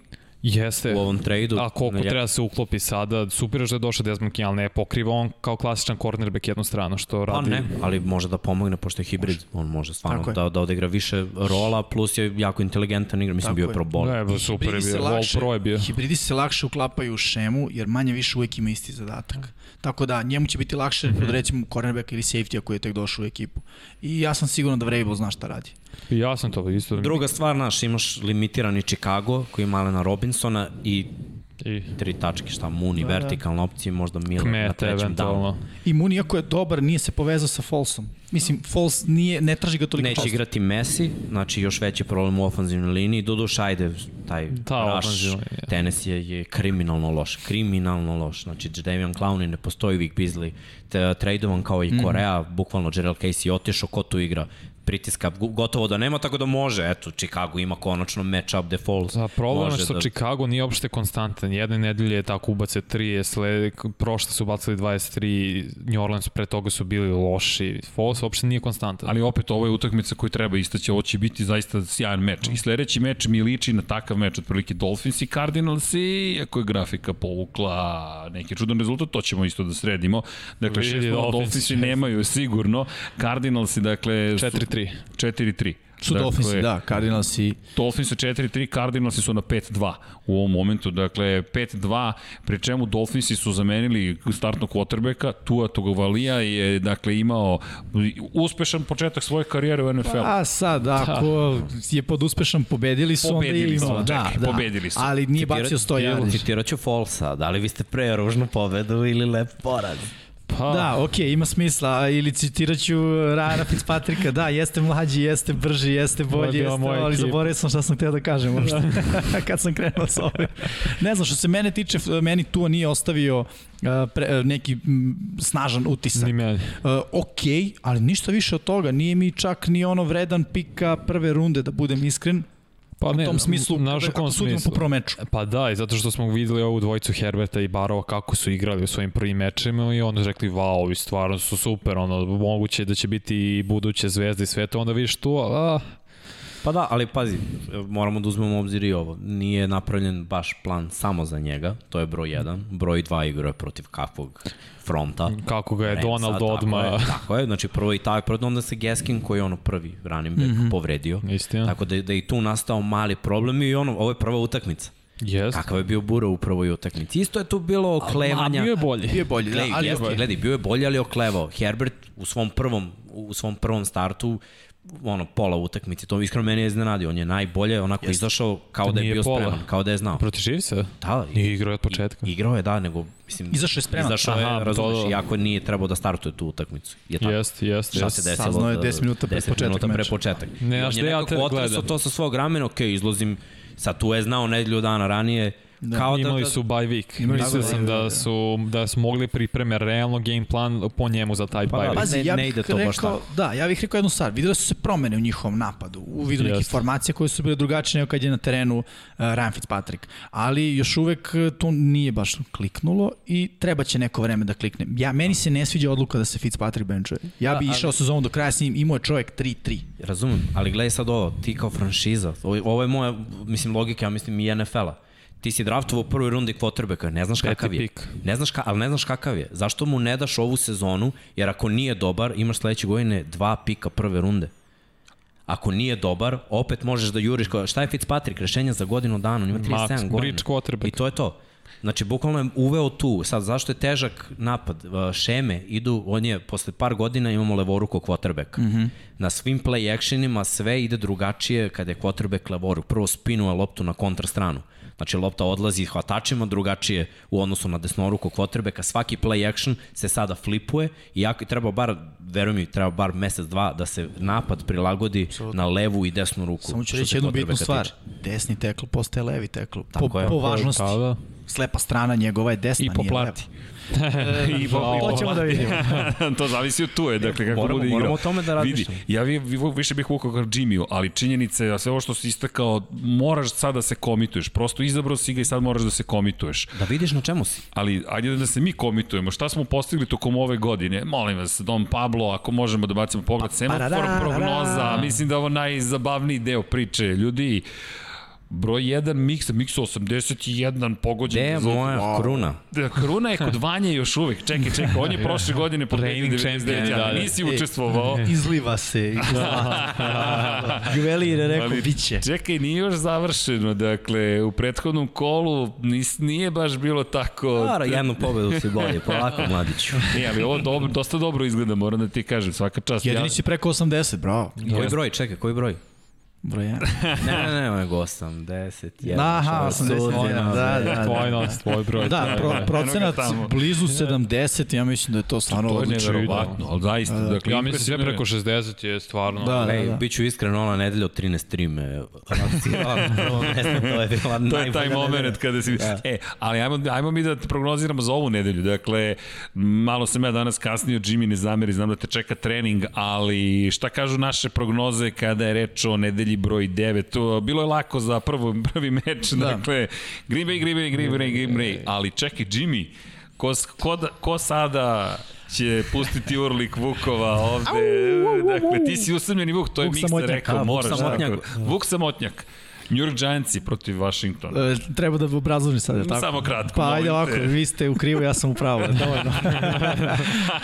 Jeste. u ovom tradu. A koliko treba da se uklopi sada, super je što je došao Desmond King, ali ne pokriva on kao klasičan cornerback jednu stranu, što Pa radi... ne, ali može da pomogne pošto je hibrid. On može stvarno Tako je. da, da odigra više rola, plus je jako inteligentan igra. Mislim, Tako bio je. pro bol. Ne, ba, super je bio, lakše- Pro je bio. Hibridi se lakše uklapaju u šemu, jer manje više uvek ima isti zadatak. Tako da, njemu će biti lakše Mhm. od recimo cornerbacka ili safety koji je tek došao u ekipu. I ja sam siguran da Vrabel zna šta radi. I ja sam to isto. Druga stvar, naš, imaš limitirani Chicago koji ima Alena Robinsona i I tri tačke, šta, Mooney, da, vertikalna opcija, možda Miller na trećem downu. I Moon, iako je dobar, nije se povezao sa Folsom. Mislim, Fols nije, ne traži ga toliko Neće često. igrati Messi, znači još veći problem u ofanzivnoj liniji. Doduš, ajde, taj Da, rush ofanzivna linija. Tennessee je, je kriminalno loš, kriminalno loš. Znači, Jadavion Clowney ne postoji, Vic Beasley, te, tradovan kao i Korea, mm. bukvalno Gerald Casey otišao, ko tu igra? pritiska gotovo da nema, tako da može. Eto, Chicago ima konačno match-up the Falls. Za problem je što da- Chicago nije uopšte konstantan. Jedne nedelje je tako ubace 3, slede, prošle su bacili 23, New Orleans pre toga su bili loši. Falls uopšte nije konstantan. Ali opet ovo je utakmica koju treba istaći, ovo će biti zaista sjajan meč. I sledeći meč mi liči na takav meč, otprilike Dolphins i Cardinals i ako je grafika povukla neki čudan rezultat, to ćemo isto da sredimo. Dakle, Vidi, šest Dolphins, Dolphins nemaju sigurno, Cardinals i dakle... su- 4-3. 4-3. Su dakle, Dolphinsi, da, Cardinalsi. Dolphinsi 4-3, Cardinalsi su na 5-2 u ovom momentu. Dakle, 5-2, pri čemu Dolphinsi su zamenili startnog quarterbacka, Tua Togovalija je dakle imao uspešan početak svoje karijere u NFL. A sad, ako da. je pod uspešan pobedili su, pobedili onda je imao. Su, da, da, pobedili su. Ali nije bacio 100 yardi. Citirat ću Folsa, da li vi ste pre ružnu pobedu ili lep poraz? Pa. Da, okej, okay, ima smisla. Ili citirat ću Rana Fitzpatricka, da, jeste mlađi, jeste brži, jeste bolji, jeste, ali zaboravio sam šta sam htio da kažem *laughs* možda, *laughs* kad sam krenuo sa ovim. Ne znam, što se mene tiče, meni tu nije ostavio uh, pre, uh, neki snažan utisak. Ni meni. Uh, ok, ali ništa više od toga. Nije mi čak ni ono vredan pika prve runde, da budem iskren. Pa ne, u tom smislu, naš ako sudimo po prvom meču. Pa da, i zato što smo videli ovu dvojicu Herberta i Barova kako su igrali u svojim prvim mečima i onda rekli, wow, ovi stvarno su super, ono, moguće da će biti buduće zvezde i sve to, onda vidiš tu, a, Pa da, ali pazi, moramo da uzmemo obzir i ovo. Nije napravljen baš plan samo za njega, to je broj 1. Broj 2 igra je protiv kakvog fronta. Kako ga je Renca, Donald odma. Tako je, tako je, znači prvo i tako, prvo onda se Geskin koji je ono prvi running back mm -hmm. povredio. Istina. Tako da, da i tu nastao mali problem i ono, ovo je prva utakmica. Yes. Kakav je bio Bura u prvoj utakmici. Isto je tu bilo oklevanja. A, bio je bolji. Bio je bolji, da. Ali, gledaj, gledaj, bio je bolji, ali oklevao. Herbert u svom prvom, u svom prvom startu ono, pola utakmice, to iskreno meni je iznenadio. On je najbolje onako Jeste. izašao kao da je bio pola. spreman, kao da je znao. Protiv Živisa? Da. Nije igrao od početka. Igrao je, da, nego, mislim... Izašao je spreman. Izašao je, Aha, razumeš, to... iako nije trebao da startuje tu utakmicu. Je tako. Jeste, jeste. Šta se desilo? Saznao je 10 minuta pre početka minuta pre početak. Ne, ja što ja te gledam. to sa svog ramena, ok, izlazim, sad tu je znao nedelju dana ranije, Da. Kao imali da, su bye week. Imali Mislio sam da, da su, da su mogli pripreme realno game plan po njemu za taj pa, bye da, week. Pazi, ja ne, ide to rekao, baš tako. Da, ja bih rekao jednu stvar. Da su se promene u njihovom napadu. U vidu Jest. nekih formacija koje su bile drugačije nego kad je na terenu uh, Ryan Fitzpatrick. Ali još uvek uh, to nije baš kliknulo i treba će neko vreme da klikne. Ja, meni se ne sviđa odluka da se Fitzpatrick benchuje. Ja da, bi išao ali... sezonu do kraja s njim, imao je čovjek 3-3. Razumem, ali gledaj sad ovo, ti kao franšiza, ovo, ovo je moja, mislim, logika, ja mislim i NFL-a ti si draftovao u prvoj rundi quarterbacka, ne znaš kakav je. Ne znaš ka, ali ne znaš kakav je. Zašto mu ne daš ovu sezonu, jer ako nije dobar, imaš sledeće godine dva pika prve runde. Ako nije dobar, opet možeš da juriš. Šta je Fitzpatrick? Rešenje za godinu dana, on ima 37 Max, godina. quarterback. I to je to. Znači, bukvalno je uveo tu. Sad, zašto je težak napad? Šeme idu, on je, posle par godina imamo levoruko quarterback. Mm -hmm. Na svim play actionima sve ide drugačije kada je quarterback levoruk. Prvo spinuje loptu na kontrastranu. Znači lopta odlazi hvatačima drugačije u odnosu na desnoruku kvotrbeka. Svaki play action se sada flipuje i jako treba bar, verujem mi, treba bar mesec, dva da se napad prilagodi Absolutno. na levu i desnu ruku. Samo ću reći jednu bitnu stvar. Tiče. Desni tekl postaje levi tekl. Po, po važnosti. Pa Slepa strana njegova je desna, I po plati. *laughs* I po, to ćemo da vidimo. *laughs* to zavisi od tuje, dakle kako moramo, bude igrao. Moramo o tome da razmišljamo. Vidi, ja vi, vi, više bih vukao kao Jimmyu, ali činjenice, a sve ovo što si istakao, moraš sad da se komituješ. Prosto izabrao si ga i sad moraš da se komituješ. Da vidiš na čemu si. Ali ajde da se mi komitujemo. Šta smo postigli tokom ove godine? Molim vas, Dom Pablo, ako možemo da bacimo pogled, pa, semafor prognoza, mislim da ovo najzabavniji deo priče. Ljudi, Broj 1 Miksa, Miksa 81 pogođen. Gde je moja wow. kruna? Da, kruna je kod Vanje još uvek. Čekaj, čekaj, on je *laughs* prošle godine po 99, da, da, nisi učestvovao. Izliva se. *laughs* Juvelir je rekao, bit će. Čekaj, nije još završeno. Dakle, u prethodnom kolu nis, nije baš bilo tako... Ara, jednu pobedu si bolje, polako *laughs* mladiću. Nije, ali ovo dobro, dosta dobro izgleda, moram da ti kažem, svaka čast. Jedini ja... si preko 80, bravo. Koji broj, čekaj, koji broj? Broj 1. ne, ne, ne, nego 80, 1. Aha, 81, da, da, da. Tvoj nos, tvoj broj. Da, pro, procenat blizu 70, ja mislim da je to stvarno odlično. To je nevjerovatno, ali zaista. Da, dakle, ja mislim sve preko 60 je stvarno. Da, da, da. Biću iskren, ona nedelja od 13.3 me *laughs* to je bila To je taj moment kada si... Da. E, ali ajmo, ajmo mi da te prognoziramo za ovu nedelju. Dakle, malo sam ja danas kasnio, Jimmy ne zameri, znam da te čeka trening, ali šta kažu naše prognoze kada je reč o nedelji nedelji broj 9. To, bilo je lako za prvo, *laughs* prvi meč, da. dakle, Green Bay, Green Bay, Green Bay, Green Bay, ali čekaj, Jimmy, ko, ko, da, ko sada će pustiti Urlik Vukova ovde. Dakle, ti si usamljeni Vuk, to je Miksa rekao, moraš. Vuk Samotnjak. Vuk Samotnjak. New York Giantsi protiv Washingtona. E, treba da obrazložim sad, je li tako? Samo kratko, Pa ajde ovako, vi ste u krivu, ja sam u pravu. Dovoljno. *laughs*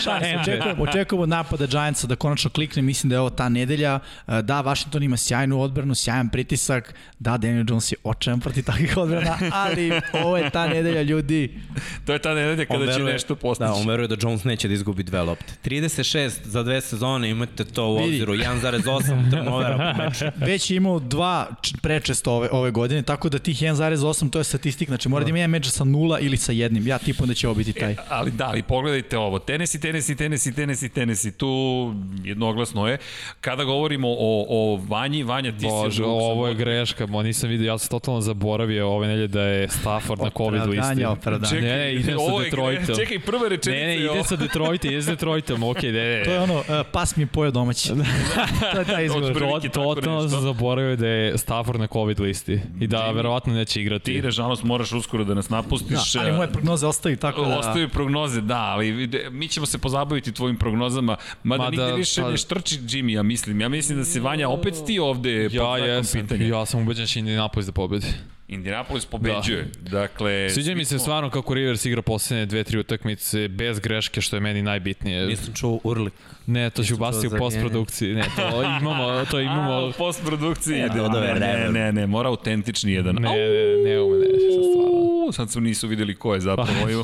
Se, očekujemo, očekujemo napada Giantsa da konačno klikne, mislim da je ovo ta nedelja. E, Da, Washington ima sjajnu odbranu, sjajan pritisak. Da, Daniel Jones je očajan protiv takvih odbrana, ali ovo je ta nedelja, ljudi. *laughs* To je ta nedelja kada će veruje- nešto postići. Da, on veruje da Jones neće da izgubi dve lopte. 36 za dve sezone, imate to u obziru, 1,8 *laughs* turnovera po meču. Već je imao dva č- prečesto ove, ove godine, tako da tih 1,8 to je statistik, znači mora da ima jedan meč sa nula ili sa jednim. Ja tipam da će ovo biti taj. Ali da, ali pogledajte ovo. Tennessee, Tennessee, Tennessee, Tennessee, Tennessee. Tu jednoglasno je. Kada govorimo o, o Vanji, Vanja, ti si... Bože, ovo je greška, mo nisam vidio, ja sam totalno zaboravio ove nelje da je Stafford na COVID listi. Opravdanje, opravdanje. Ne, ne, idem sa Detroitom. Čekaj, prva rečenica Ne, ne, je ovo. ide sa Detroitom, ide sa Detroitom, okej, ne, ne. To je ono, uh, pas mi je pojao domaći. *laughs* to je taj izgovor. Totalno sam zaboravio da je Stafford na COVID listi i da Jimmy, verovatno neće igrati. Ti, nažalost, moraš uskoro da nas napustiš. Da, ali moje prognoze ostaju tako da... Ostaju prognoze, da, ali mi ćemo se pozabaviti tvojim prognozama, mada, Mada, nigde više pa- ne štrči Jimmy, ja mislim. Ja mislim da se Vanja opet ti ovde pod Ja znakom jesam, pitanja. ja sam ubeđen da će Indianapolis da pobedi. Indianapolis pobeđuje. Dakle, Sviđa mi se smo- stvarno kako Rivers igra poslednje dve, tri utakmice bez greške, što je meni najbitnije. Nisam čuo Urlik. Ne, to ću ubaciti u postprodukciji. Ne, to imamo, to *laughs* A, imamo... u postprodukciji. E, dodao je ne, ne, ne, ne, mora autentični jedan. Ne, ne, ne, ume neće sa stvarno. Sad su nisu videli ko je zapravo ovaj,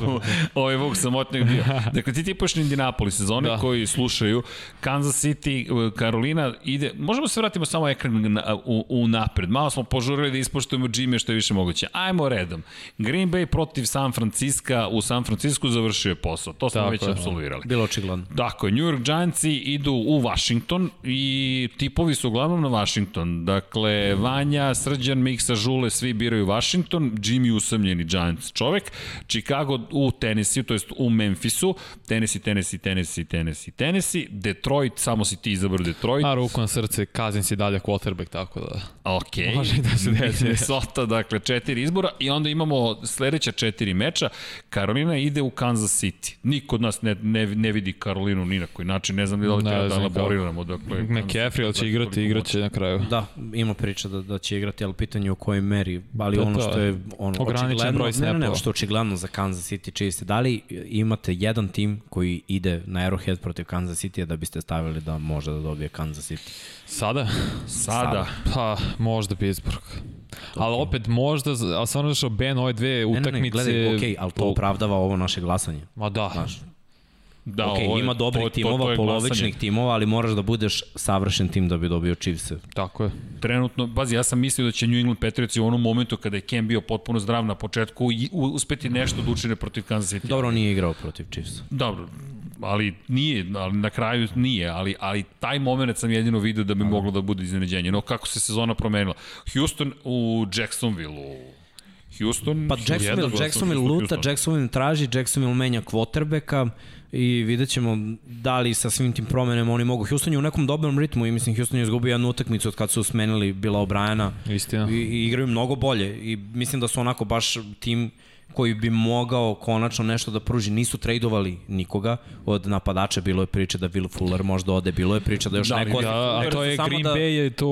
ovaj Vuk samotnjak bio. *laughs* Dakle, ti tipuješ na Indianapolis, za one Da. koji slušaju, Kansas City, Karolina ide, možemo se vratimo samo ekran na, u, u napred, malo smo požurili da ispoštujemo Jimmy što je više moguće. Ajmo redom. Green Bay protiv San Francisco, u San Francisco završio je posao, to smo Tako već je. absolvirali. Bilo očigledno. Tako je, New York Giantsi idu u Washington i tipovi su uglavnom na Washington. Dakle, Vanja, Srđan, Miksa, Žule, svi biraju Washington, Jimmy usamljeni Giants čovek, Chicago u Tennessee, to jest u Memphisu, Tennessee, Tennessee, Tennessee, Tennessee, Tennessee, Detroit, samo si ti izabrao Detroit. A ruku na srce, Kazin si dalje quarterback, tako da... Ok. Može da se desi. *laughs* Minnesota, dakle, četiri izbora i onda imamo sledeća četiri meča. Karolina ide u Kansas City. Niko od nas ne, ne, ne vidi Karolinu ni na koji način. Ne znam da li treba da elaboriramo. Dakle, McCaffrey, ali će igrati, igraće na kraju. Da, ima priča da, da će igrati, ali pitanje u kojoj meri, ali je ono to. što je ono, Ograničen očigledno, broj ne, ne, ne, što očigledno za Kansas City Chiefs, da li imate jedan tim koji ide na Arrowhead protiv Kansas City da biste stavili da može da dobije Kansas City? Sada? Sada. Pa, možda Pittsburgh. Ali opet možda, ali stvarno zašto Ben ove dve Ne, utakmice... ne, ne, gledaj, okej, ali to opravdava ovo naše glasanje. Ma da, Znaš, Da, ok, ovo ima dobrih to- to- timova, to je polovičnih glasanje. timova, ali moraš da budeš savršen tim da bi dobio Chiefs. tako je. Trenutno, bazi, ja sam mislio da će New England Patriots u onom momentu kada je Cam bio potpuno zdrav na početku i uspeti nešto da učine protiv Kansas City. Dobro, nije igrao protiv Chiefs. Dobro, ali nije, ali na kraju nije, ali, ali taj moment sam jedino video da bi moglo da bude iznenađenje. No, kako se sezona promenila? Houston u Jacksonville-u. Houston... Pa Jacksonville, Jacksonville luta, Houston. Jacksonville traži, Jacksonville menja quarterbacka i vidjet ćemo da li sa svim tim promenama oni mogu. Houston je u nekom dobrom ritmu i mislim Houston je izgubio jednu utakmicu od kad su smenili Bila O'Briena Istina. i, i igraju mnogo bolje i mislim da su onako baš tim koji bi mogao konačno nešto da pruži. Nisu trejdovali nikoga od napadača, bilo je priče da Will Fuller možda ode, bilo je priča da još Da, neko... da, Da, a to je Green da- Bay je to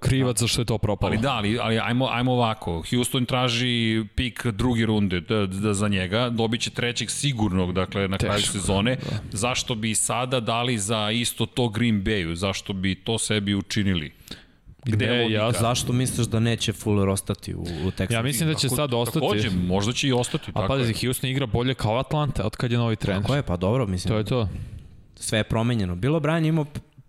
krivac za što je to propalo. Ali da, ali, ali ajmo, ajmo ovako. Houston traži pik druge runde da, da za njega. Dobit će trećeg sigurnog, dakle, na kraju Teško, sezone. Zašto bi sada dali za isto to Green Bayu? Zašto bi to sebi učinili? Gde je Ne, ja Zašto misliš da neće Fuller ostati u, u Texasu? Ja mislim da će sad ostati. Takođe, možda će i ostati. A tako pazi. Houston igra bolje kao Atlanta od kad je novi trener. Tako je, pa dobro, mislim. To je to. sve je promenjeno. Bilo Brian imao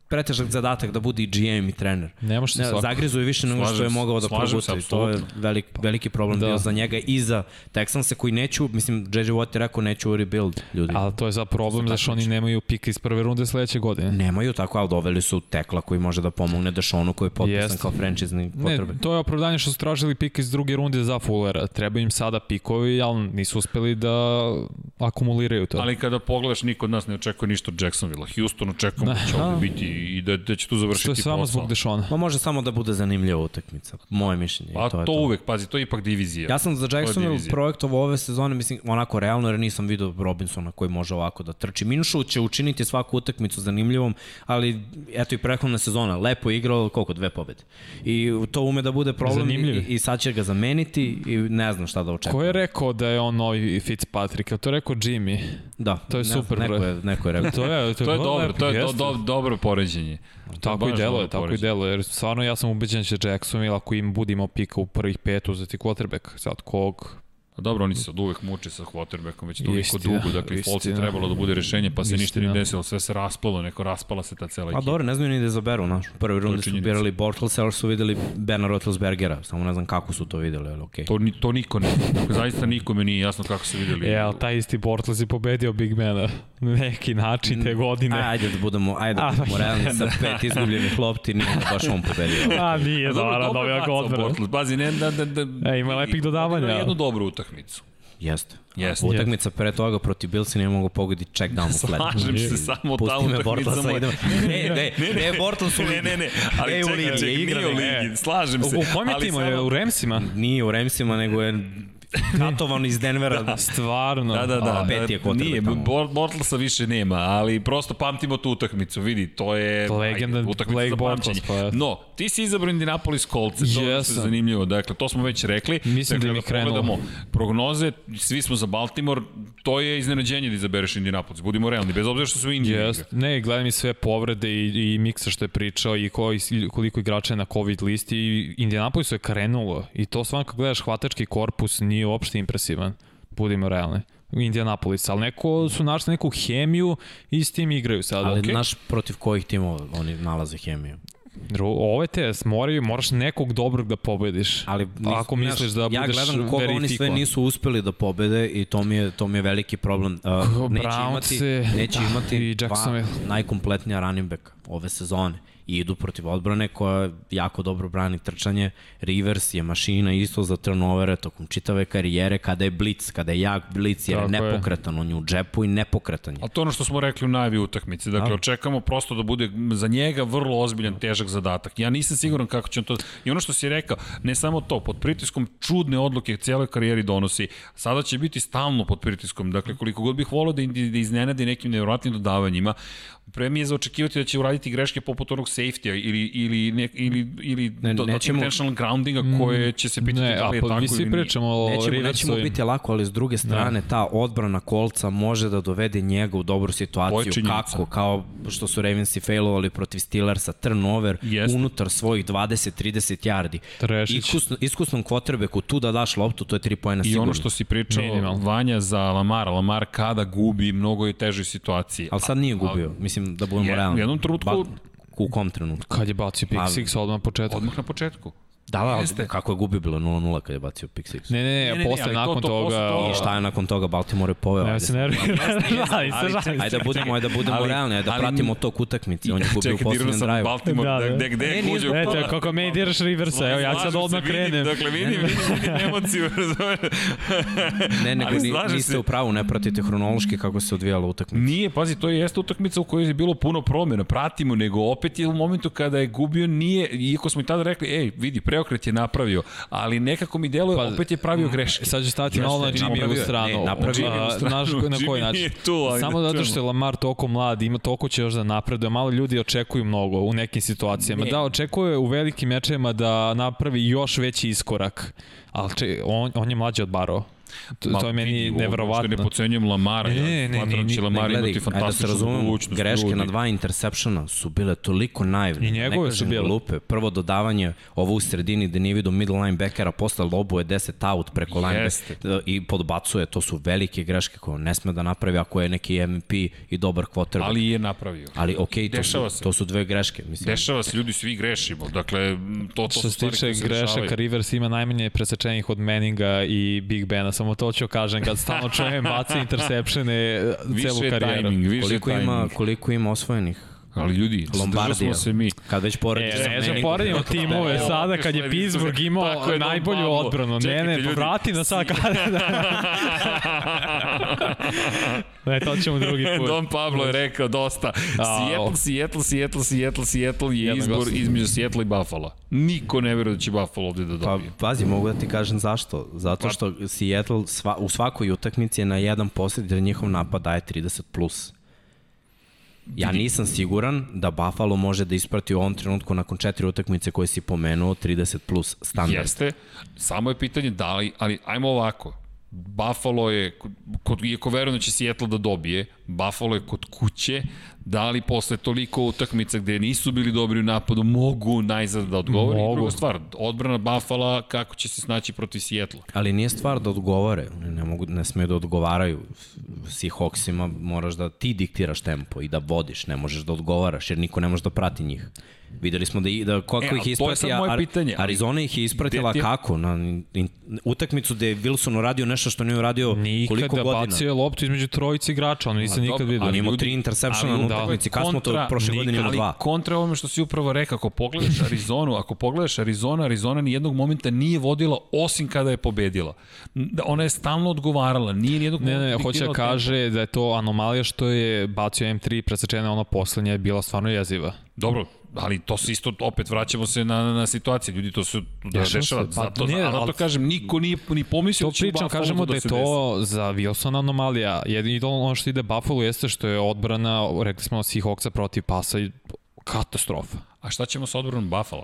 pretežak zadatak da bude i GM i trener. Ne može se Ne, svako. zagrizu je više nego što je mogao da slažem se, proguta i to je velik, veliki problem Da. da. bio za njega i za Texanse koji neću, mislim, JJ Watt je rekao neću rebuild ljudi. Ali to je za problem zašto oni nemaju pik iz prve runde sledeće godine. Nemaju tako, ali doveli su tekla koji može da pomogne Dešonu koji je potpisan Jeste. kao franchizni Ne, potrebe. to je opravdanje što su tražili pik iz druge runde za Fullera. Treba im sada pikovi, ali nisu uspeli da akumuliraju to. Ali kada pogledaš, niko od nas ne očekuje ništa od Jacksonville. Houston očekujemo da će ovde biti i da, da će tu Što završiti posao. samo zbog Dešona. Ma može samo da bude zanimljiva utakmica, moje mišljenje. Pa to, to, to. uvek, pazi, to je ipak divizija. Ja sam za Jacksonville divizija. projektovao ove sezone, mislim, onako realno, jer nisam vidio Robinsona koji može ovako da trči. Minšu će učiniti svaku utakmicu zanimljivom, ali eto i prethodna sezona, lepo igrao, koliko, dve pobede. I to ume da bude problem Zanimljiv i, i sad će ga zameniti i ne znam šta da očekujem. Ko je rekao da je on novi Fitzpatrick? Je to rekao Jimmy? Da, To je ne super, Neko je, neko je *laughs* rekao. To je, to je, To je dobro, to je to, jeste. do, dobro poređenje. Tako i deluje, tako i poređenje. deluje. Jer stvarno ja sam ubeđen da će Jacksonville ako im budimo pika u prvih pet uzeti quarterback. Sad kog A dobro, oni se sad uvek muče sa quarterbackom već toliko Istina, dugo, dakle Foles je trebalo da bude rešenje, pa se ništa Istina. nije desilo, sve se raspalo, neko raspala se ta cela A ekipa. dobro, ne znaju ni da izaberu, znaš. U prvoj rundi su birali Bortlesa, ali su videli Bena Roethlisbergera. Samo ne znam kako su to videli, ali okej. To, ni, to niko ne, dakle, zaista nikome nije jasno kako su videli. E, ali taj isti Bortles je pobedio Big Bena na neki način te godine. Aj, ajde da budemo, ajde da budemo realni sa pet izgubljenih lopti, nije da baš on pobedio. A, nije, A dobro, dobro, dobro je dobio ga bacao odbranu. Bortles. Pazi, ne, da, da, E, utakmicu. Jeste. Jeste. Utakmica pre toga protiv Bilsa nije mogo pogoditi *laughs* check down u flat. Slažem se, samo ta Pusti me utakmica Bortlesa, moja- idemo. *laughs* Ne, ne, ne, Bortles u Ne, ligi. ne, ne, ali Ne, u čekaj, ligi, čekaj, je igra, nije u ne. ligi, slažem se. U kojem je ali timu? samo- U Ramsima? Nije u Remsima, nego je *laughs* katovan iz Denvera. Stvarno. Da, da, da. A, peti je quarterback Nije, tamo. Bor- Bortlesa više nema, ali prosto pamtimo tu utakmicu, vidi, to je Legenda ajde, utakmica Blake za pamćenje. pa je. No, ti si izabrao Indianapolis Colts, to je zanimljivo, dakle, to smo već rekli. Mislim dakle, da mi krenulo. pogledamo prognoze, svi smo za Baltimore, to je iznenađenje da izabereš Indianapolis, budimo realni, bez obzira što su u Indiji. Yes. Ne, gledam i sve povrede i, i miksa što je pričao i koji, koliko igrača je na COVID listi i Indianapolisu je krenulo i to stvarno kad gledaš hvatački korpus nije uopšte impresivan, budimo realni. Indianapolis, ali neko su našli neku hemiju i s tim igraju sada. Ali okay. znaš protiv kojih timova oni nalaze hemiju? Ove te moraju, moraš nekog dobrog da pobediš. Ali nis- Ako misliš da ja budeš gledam koga oni sve nisu uspeli da pobede i to mi je to mi je veliki problem. Uh, neće imati neće da, imati i dva Jacksonville. najkompletnija running back ove sezone i idu protiv odbrane koja jako dobro brani trčanje. Rivers je mašina isto za turnovere tokom čitave karijere kada je blic, kada je jak blic jer je Tako je. nepokretan, on je u džepu i nepokretan je. Ali to je ono što smo rekli u najavi utakmice. Dakle, Da. očekamo prosto da bude za njega vrlo ozbiljan, težak zadatak. Ja nisam siguran kako će on to... I ono što si rekao, ne samo to, pod pritiskom čudne odluke cijeloj karijeri donosi, sada će biti stalno pod pritiskom. Dakle, koliko god bih volao da, da iznenadi nekim nevjerojatnim dodavanjima, pre mi je za očekivati da će uraditi greške poput onog safety-a ili, ili, ne, ili, ili Ne, do, nećemo- intentional groundinga koje će se pitati Ne, da li je pa tako ili nije. Nećemo, nećemo Riversovim. biti lako, ali s druge strane ta odbrana kolca može da dovede njega u dobru situaciju. Kako? Kao što su Ravensi failovali protiv Steelersa, turnover Jeste. unutar svojih 20-30 yardi. Trešić. Iskusno, iskusnom quarterbacku tu da daš loptu, to je 3 pojena I sigurno. ono što si pričao, Minimalno. Vanja za Lamara, Lamar kada gubi, mnogo je težoj situaciji. Ali sad nije gubio, mislim da budemo Je- realni. u jednom trenutku- Ba, u kom trenutku? Kad je bacio pick Pa- six odmah na početku. Odmah na početku. Da, da, Jeste. ali kako je gubio bilo 0-0 kad je bacio pick six. Ne, ne, ne, Ne, ne, ne, posle ali to- nakon to toga... posle toga- I šta je nakon toga Baltimore je poveo? Ne, ajde se *laughs* se ali žali. čekaj, Ajde da budemo, ajde da budemo Ali- realni, ajde da pratimo tok utakmice. On je gubio u sam drive. Baltimore, Da, da, da. gde, gde je Ne, Eto, kola. kako me diraš Riversa, evo ja sad odmah se, krenem. Dakle, vidim, vidim, emociju, *laughs* razumeš? Ne, nego niste se. u pravu, ne pratite hronološki kako se odvijala utakmica. Nije, pazi, to je jeste utakmica u kojoj je bilo puno promjena, pratimo, nego opet je u momentu kada je gubio, nije, iako smo i tada rekli, ej, vidi, preokret je napravio, ali nekako mi deluje, Pa, opet je pravio greške. Sad ću stati malo na Jeste, Jimmy u stranu. Ne, napravio je. A, Znaš na *laughs* koji način? tu, Samo zato što je. Lamar toliko mlad, ima toliko će još da napreduje. Malo ljudi očekuju mnogo u nekim situacijama. Ne. Da, očekuje u velikim mečevima da napravi još veći iskorak. Ali če, on, on je mlađi od Baro. To, Ma, to je meni neverovatno. Ne pocenjujem Lamara, Ne, ne, ne, ne, da će ne, Lamar Gledaj, imati da fantastičnu razumemo, budućnost. greške ljudi. na dva interseptiona su bile toliko naivne. I njegove ne su bile. Glupe. Prvo dodavanje, ovo u sredini gde nije vidio middle linebackera, posle lobu je 10 out preko linebackera i podbacuje. To su velike greške koje ne sme da napravi ako je neki MVP i dobar quarterback. Ali, je napravio. ali okej, to, Dešava su, se. to su dve greške. Mislim, Dešava se, ljudi svi grešimo. Dakle, to, to Što se tiče grešaka. Rivers ima najmanje presečenih od Manninga i Big Bena. Samo to ću kažem kad stalno čujem baci intersepšene Više celu je karijeru. timing, više koliko je ima, timing. koliko ima osvojenih Ali ljudi, Lombardija. smo se mi. Kad već porediš E, ne znam, poredimo timove Evo, sada kad je Pittsburgh imao je, najbolju Pablo. odbranu. Ne, Čekajte, ne, ljudi. vrati na sad kada. *laughs* ne, to ćemo drugi put. Don Pablo je rekao dosta. Seattle, Seattle, Seattle, Seattle, Seattle je izbor između Seattle i Buffalo. Niko ne veruje da će Buffalo ovde da Pa, dobije. pazi, mogu da ti kažem zašto. Zato što Seattle sva, u svakoj utakmici je na jedan posljed jer njihov napad daje 30+. Plus. Ja nisam siguran da Buffalo može da isprati u ovom trenutku nakon četiri utakmice koje si pomenuo 30 plus standard. Jeste, samo je pitanje da li, ali ajmo ovako. Buffalo je, kod, iako verujem da će Seattle da dobije, Buffalo je kod kuće, da li posle toliko utakmica gde nisu bili dobri u napadu, mogu najzad da odgovore. Mogu. I druga stvar, odbrana Buffalo, kako će se snaći protiv Seattle? Ali nije stvar da odgovore, ne, mogu, ne smeju da odgovaraju. Seahawksima moraš da ti diktiraš tempo i da vodiš, ne možeš da odgovaraš jer niko ne može da prati njih. Videli smo da, i- da kako E, ih ali to je isprati, sad moje Ar- pitanje, Arizona ih je ispratila ti- kako? Na in, utakmicu gde je Wilson uradio nešto što nije uradio koliko Nikada godina? bacio je loptu između trojice igrača, ono nisam nikad dobro, vidio. Ali ljudi, tri intersepšena ali na utakmici, kad smo to prošle godine imali ali dva. kontra ovome što si upravo rekao, ako pogledaš Arizonu, ako pogledaš Arizona, Arizona ni jednog momenta nije vodila osim kada je pobedila. Ona je stalno odgovarala, nije ni jednog Ne, momenta ne, hoće da kaže da je to anomalija što je bacio M3 presečena ona poslednja je bila stvarno jeziva. Dobro, ali to se isto, opet vraćamo se na, na situacije. Ljudi, to se da Dešava dešava. se, pa Zato, nije, zato ali- kažem, niko nije ni pomislio To da će pričam, kažemo to da je to za Wilsona anomalija. Jedino ono što ide Buffalo jeste što je odbrana, rekli smo, Seahawksa protiv pasa katastrofa. desi. A šta ćemo sa odbranom Buffalo?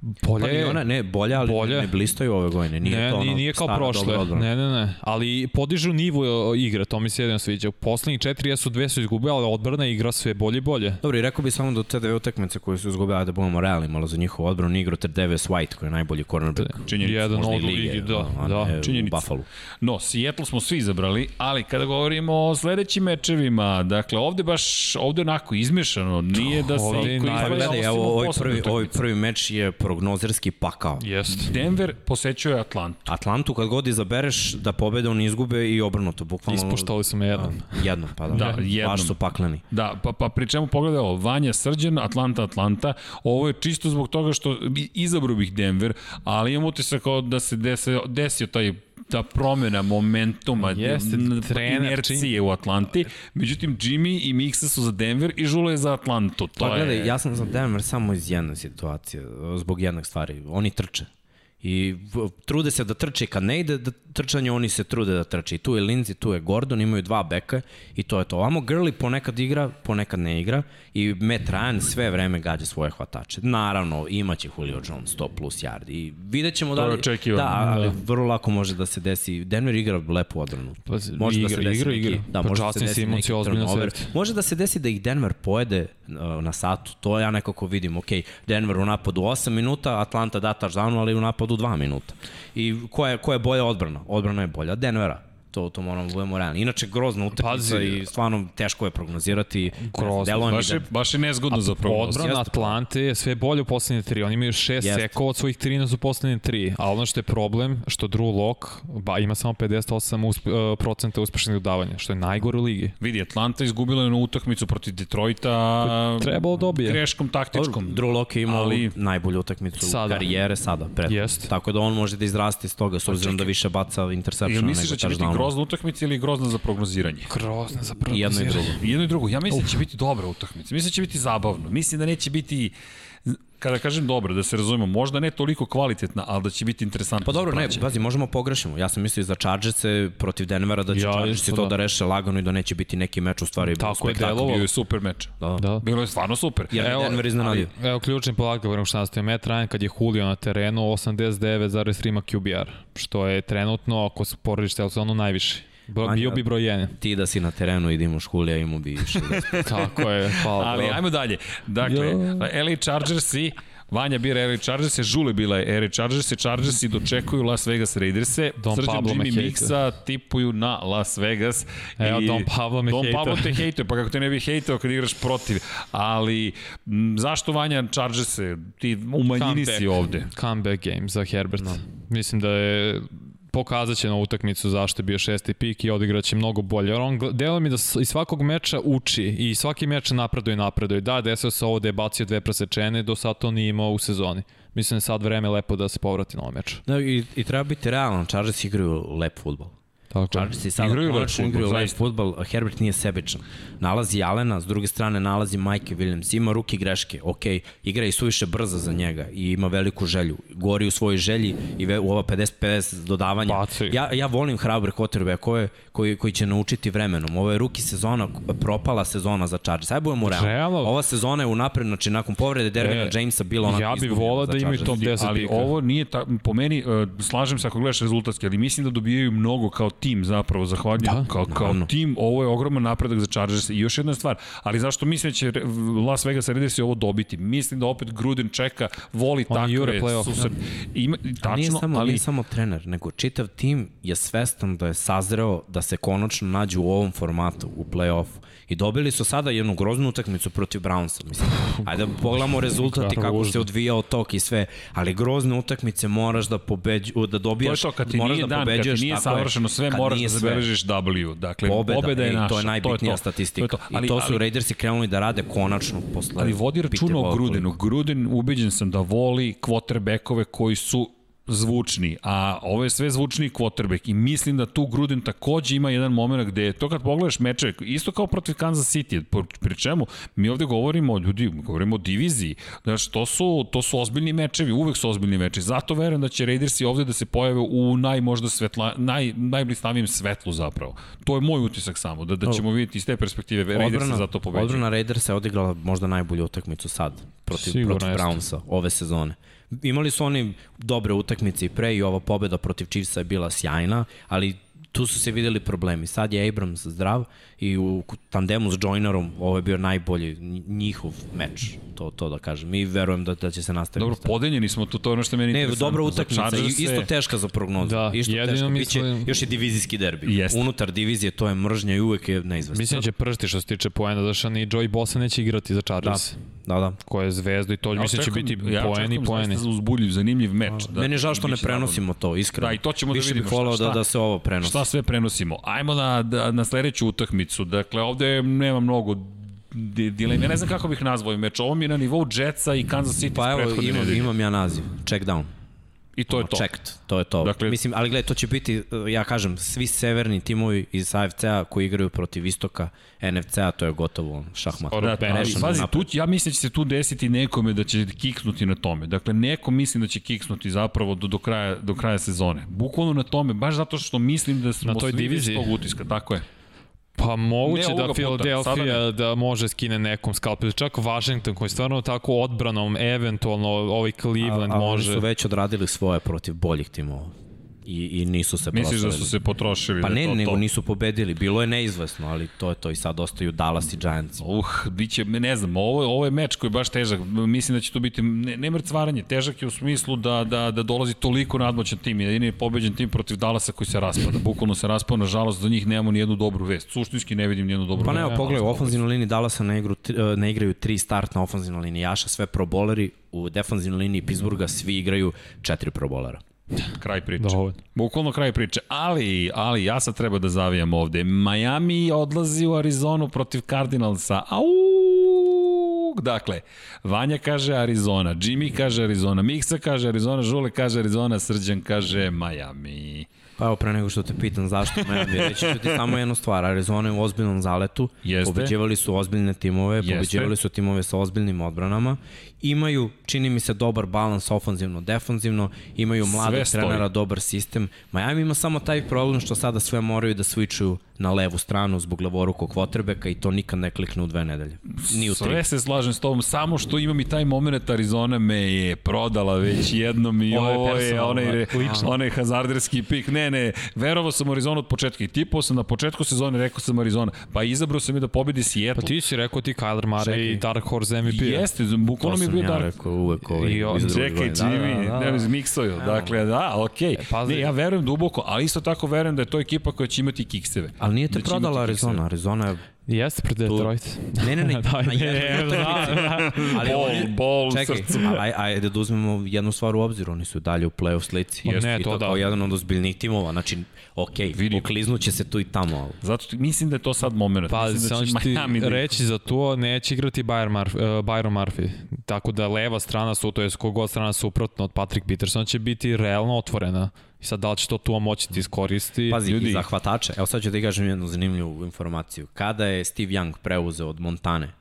Bolje Pa ona, ne, bolje, ali Bolje. ne blistaju ove godine. Nije ne, to ono nije, kao prošle. Ne, ne, ne. Ali podižu nivo e, igre, to mi se jedino sviđa. U poslednjih četiri jesu dve su izgubili, ali odbrana igra sve bolje i bolje. Dobro, i rekao bih samo da te dve utakmice koje su izgubili, da budemo realni malo za njihovu odbranu, igra ter Davis White, koji je najbolji cornerback. Činjenica, Jedan možda i od ligi, da, a da. Činjenica. Buffalo. No, Seattle smo svi izabrali, ali kada govorimo o sledećim mečevima, dakle, ovde baš, ovde onako izmešano, nije da se Ovde iko najbolje- Pa izdvaja gledaj, osim evo, u ovaj poslednjoj prvi, ovaj prognozerski pakao. Jest. Denver posećuje Atlantu. Atlantu kad god izabereš da pobede, oni izgube i obrnuto, bukvalno. Ispuštali su me jednom. Jednom, pa da. Da, jednom. Baš su pakleni. Da, pa, pa pri čemu pogledaj ovo, Vanja Srđan, Atlanta, Atlanta, ovo je čisto zbog toga što i- izabrao bih Denver, ali imam utisak kao da se desio, desio taj ta promena momentuma, Jeste, trener, inercije u Atlanti. Međutim, Jimmy i Mixa su za Denver i Žule je za Atlantu. To Pa gledaj, je... ja sam za Denver samo iz jedne situacije, zbog jednog stvari. Oni trče. I trude se da trče kad ne ide da trčanje, oni se trude da trče. I tu je Lindsay, tu je Gordon, imaju dva beka i to je to. Amo Gurley ponekad igra, ponekad ne igra i Matt Ryan sve vreme gađa svoje hvatače. Naravno, imaće Julio Jones 100 plus yardi i vidjet ćemo da li... Da, ali vrlo lako može da se desi. Denver igra lepu odbranu. Pa, Može da se igra, desi igra, neki, igra. Da, Pa može da se desi neki turnover. Može da se desi da ih Denver pojede na satu. To ja nekako vidim. Ok, Denver u napadu 8 minuta, Atlanta da touchdown, ali u napadu 2 minuta. I koja je, koja je bolja odbrana? Odbrana je bolja Denvera. To, to moramo da budemo realni. Inače, grozna utakmica Pazi. i stvarno teško je prognozirati. Grozno. Baš je, da, baš je nezgodno za prognoz. Odbrana. Atlante je sve bolje u poslednje tri. Oni imaju šest Jeste. sekova od svojih 13 u poslednje tri. A ono što je problem, što Drew Lock ba, ima samo 58 uspe, uh, procenta uspešnih dodavanja, što je najgore u ligi. Vidi, Atlanta izgubila je na utakmicu protiv Detroita Trebalo dobije. greškom taktičkom. Drew Lock je imao Ali- najbolju utakmicu Sada. karijere sada. Pred. Jeste. Tako da on može da izraste iz toga, s obzirom da više baca interceptiona Jel misliš da će biti. Grozna utakmica ili grozna za prognoziranje? Grozno za I jedno i drugo. I jedno i drugo. Ja mislim da će biti dobra utakmica. Mislim da će biti zabavno. Mislim da neće biti kada kažem dobro, da se razumemo, možda ne toliko kvalitetna, ali da će biti interesantno. Pa dobro, ne, pazi, možemo pogrešimo. Ja sam mislio za Chargerse protiv Denvera da će Ja ja, Chargersi isto, to da. da. reše lagano i da neće biti neki meč u stvari Tako je delovalo. Bio je super meč. Da. Da. Bilo je stvarno super. Jer Evo, Denver iznenadio. Evo ključni podatak, govorim šta nastavio. Matt Ryan kad je Julio na terenu 89,3 ima QBR, što je trenutno, ako se porediš celu sezonu, najviše. Bro, Manja- bio bi broj 1. Ti da si na terenu i da imaš Hulija, imao bi 60. Tako je, hvala. Ali Bogu. ajmo dalje. Dakle, LA Chargersi, Vanja bira LA Chargersi, Žule bila je LA Chargersi, Chargersi dočekuju Las Vegas Raiderse, Don Srđan Pablo Jimmy. Mixa tipuju na Las Vegas. Evo, I Don Pablo me Don hejtuje. Pablo te *laughs* hejtuje, pa kako te ne bi hejtao kad igraš protiv. Ali, m, zašto Vanja Chargerse? Ti u manjini si ovde. Comeback game za Herbert. No. Mislim da je pokazat će na utakmicu zašto je bio šesti pik i odigraće mnogo bolje. Jer on delo mi da iz svakog meča uči i svaki meč napreduje i napreduje. Da, desio se ovo da je bacio dve presečene, do sad to nije imao u sezoni. Mislim da je sad vreme lepo da se povrati na ovaj meč. Da, i, i treba biti realan, Chargers igraju lep futbol. Tako. Chargersi sada Igraju konačno igraju lep zaista. futbol, Herbert nije sebičan. Nalazi Alena, s druge strane nalazi Mike Williams, ima ruki greške, ok, igra i suviše brzo za njega i ima veliku želju. Gori u svojoj želji i ve, u ova 50-50 dodavanja. Baci. Ja, ja volim hrabre quarterbackove koji, koji će naučiti vremenom. Ovo je ruki sezona, propala sezona za Chargers. Aj budemo realni. Realno. Ova sezona je unapred, znači nakon povrede Dervina E, Jamesa bila onako ja bi izgubljena volao da imaju top 10 ali ovo nije ta, po meni uh, slažem se ako gledaš rezultatski, ali mislim da dobijaju mnogo kao tim zapravo zahvaljuju Da, kao kao naravno. tim, ovo je ogroman napredak za Chargers i još jedna stvar, ali zašto mislim da će Las Vegas Raiders ovo dobiti? Mislim da opet Gruden čeka, voli jure takve play-off. susret. Ima, tačno, nije samo, ali nije samo trener, nego čitav tim je svestan da je sazreo da se konačno nađu u ovom formatu, u play-offu. I dobili su sada jednu groznu utakmicu protiv Brownsa. Mislim, ajde da pogledamo rezultat i kako se odvijao tok i sve, ali grozne utakmice moraš da pobeđu, da to je dobijaš, to, kad ti moraš nije da dan, kad pobeđuješ, ti nije savršeno sve, Kad moraš da sve. zabeležiš W. Dakle, Pobeda, pobeda je ej, naša. to je najbitnija to. statistika. To je to. I to su Raidersi krenuli da rade konačno posle. Ali vodi računa o Grudenu. Gruden, ubeđen sam da voli quarterbackove koji su zvučni, a ovo je sve zvučni quarterback i mislim da tu Gruden takođe ima jedan moment gde je to kad pogledaš mečeve, isto kao protiv Kansas City, pri čemu mi ovde govorimo o ljudi, govorimo o diviziji, znaš, to su, to su ozbiljni mečevi, uvek su ozbiljni mečevi, zato verujem da će Raidersi ovde da se pojave u naj, možda svetla, naj, najblistavijem svetlu zapravo. To je moj utisak samo, da, da ćemo vidjeti iz te perspektive Raidersi zato pobeđuju. Odbrana Raidersa je odigrala možda najbolju utakmicu sad protiv, Sigurno protiv. Brownsa ove sezone. Imali su oni dobre utakmice i pre i ova pobeda protiv Chiefsa je bila sjajna, ali tu su se videli problemi. Sad je Abrams zdrav i u tandemu s Joinerom ovo je bio najbolji nj- njihov meč, to, to da kažem. I verujem da, da će se nastaviti. Dobro, podeljeni smo tu, to je ono što je meni Ne, interesantno. dobra utakmica, Chargers-e- isto teška za prognozu. Da, isto jedino teška. Biće, mislim- još je divizijski derbi. Jeste. Unutar divizije to je mržnja i uvek je neizvestno. Mislim da će prsti što se tiče poena, zato što ni Joey Bosa neće igrati za Chargers. Da, da, da. Ko je zvezda i to Ja mislim da će biti ja poeni i poeni. zaista uzbuljiv, zanimljiv meč. Da, Meni je žao što ne biće prenosimo to, iskreno. Da, i to ćemo da Više vidimo bih šta- volao da, da se ovo prenosi. Šta sve prenosimo? Ajmo na, da, na sledeću utakmicu. Dakle, ovde nema mnogo di- dilema. Ja ne znam kako bih nazvao meč. Ovo mi je na nivou Jetsa i Kansas City Pa evo, imam, imam ja naziv. Check down. I to je to. Checked, to je to. Dakle- Mislim, ali gledaj, to će biti, uh, ja kažem, svi severni timovi iz AFC-a koji igraju protiv istoka NFC-a, to je gotovo šahmat. Skoro Da, ali, pazi, tu, ja mislim da će se tu desiti nekome da će kiksnuti na tome. Dakle, neko mislim da će kiksnuti zapravo do, do, kraja, do kraja sezone. Bukvalno na tome, baš zato što mislim da smo Na toj diviziji? tog utiska. Tako je. Pa moguće da Philadelphia da može skine nekom skalpel. Čak Washington koji stvarno tako odbranom, eventualno ovaj Cleveland a, a može. su već odradili svoje protiv boljih timova. I, i nisu se Misliš da proslavili. su se potrošili? Pa da ne, to nego to? nisu pobedili. Bilo je neizvesno, ali to je to. I sad ostaju Dallas i Giants. Uh, biće, ne znam, ovo, ovo je meč koji je baš težak. Mislim da će to biti ne, ne mrcvaranje, težak je u smislu da, da, da dolazi toliko nadmoćan tim. Jedini je pobeđen tim protiv Dallasa koji se raspada. Bukvalno se raspada, nažalost, za njih nemamo ni jednu dobru vest. Suštinski ne vidim ni jednu dobru Pa vest. ne, evo, pogledaj, u ofenzivnoj liniji Dallasa ne, igru, tri- e, ne igraju tri startna ofenzivna linijaša, sve proboleri, u defanzivnoj liniji Pittsburgha svi igraju četiri probolera. Kraj priče. Dovoljno. Bukvalno kraj priče. Ali, ali ja sad treba da zavijam ovde. Miami odlazi u Arizonu protiv Cardinalsa. Au! Dakle, Vanja kaže Arizona, Jimmy kaže Arizona, Miksa kaže Arizona, Žule kaže Arizona, Srđan kaže Miami. Pa evo, pre nego što te pitam zašto Miami, reći ću ti samo jednu stvar. Arizona je u ozbiljnom zaletu, Jeste. pobeđivali su ozbiljne timove, Jeste. pobeđivali su timove sa ozbiljnim odbranama, imaju, čini mi se, dobar balans ofanzivno, defanzivno, imaju mladog trenera, dobar sistem. Miami ima samo taj problem što sada sve moraju da switchuju na levu stranu zbog levorukog kvotrbeka i to nikad ne klikne u dve nedelje. Ni u tri. Sve se slažem s tobom, samo što imam i taj moment Arizona me je prodala već jednom i Ovo je ovo je onaj, lično. onaj hazarderski pik. Ne, ne, verovao sam u Arizonu od početka i tipao sam na početku sezone, rekao sam Arizona, pa izabrao sam i da pobedi Seattle. Pa ti si rekao ti Kyler Murray i Dark Horse MVP. Jeste, bukvalno mi je bio ja rekao uvek ovaj, I on- Čekaj. Jimmy, da, da, da. ne zmiksoju. Dakle, da, okej. E, pazi. Ne, ja verujem duboko, ali isto tako verujem da je to ekipa koja će imati kikseve. Ali nije te Da prodala Arizona. Arizona je Jeste pred Detroit. Ne, ne, ne, *laughs* da, ne, jednoj da. Ali Bol, oni, bol, čekaj, srcu. aj, ajde da uzmemo jednu stvar u obzir, oni su dalje u play-off slici. Ma ne, I to to da. kao jedan od ozbiljnijih timova, znači, ok, Vidi. okliznuće se tu i tamo, ali... Zato što mislim da je to sad moment. Pa, mislim da će ti Miami da reći za to, neće igrati Byron, Murphy, uh, Byron Murphy. Tako da leva strana su, to je kogod strana suprotno od Patrick Petersona će biti realno otvorena. I sad da li će to tu moći ti iskoristi? Pazi, Ljudi. i za hvatače, evo sad ću ti kažem jednu zanimljivu informaciju. Kada je Steve Young preuzeo od Montane,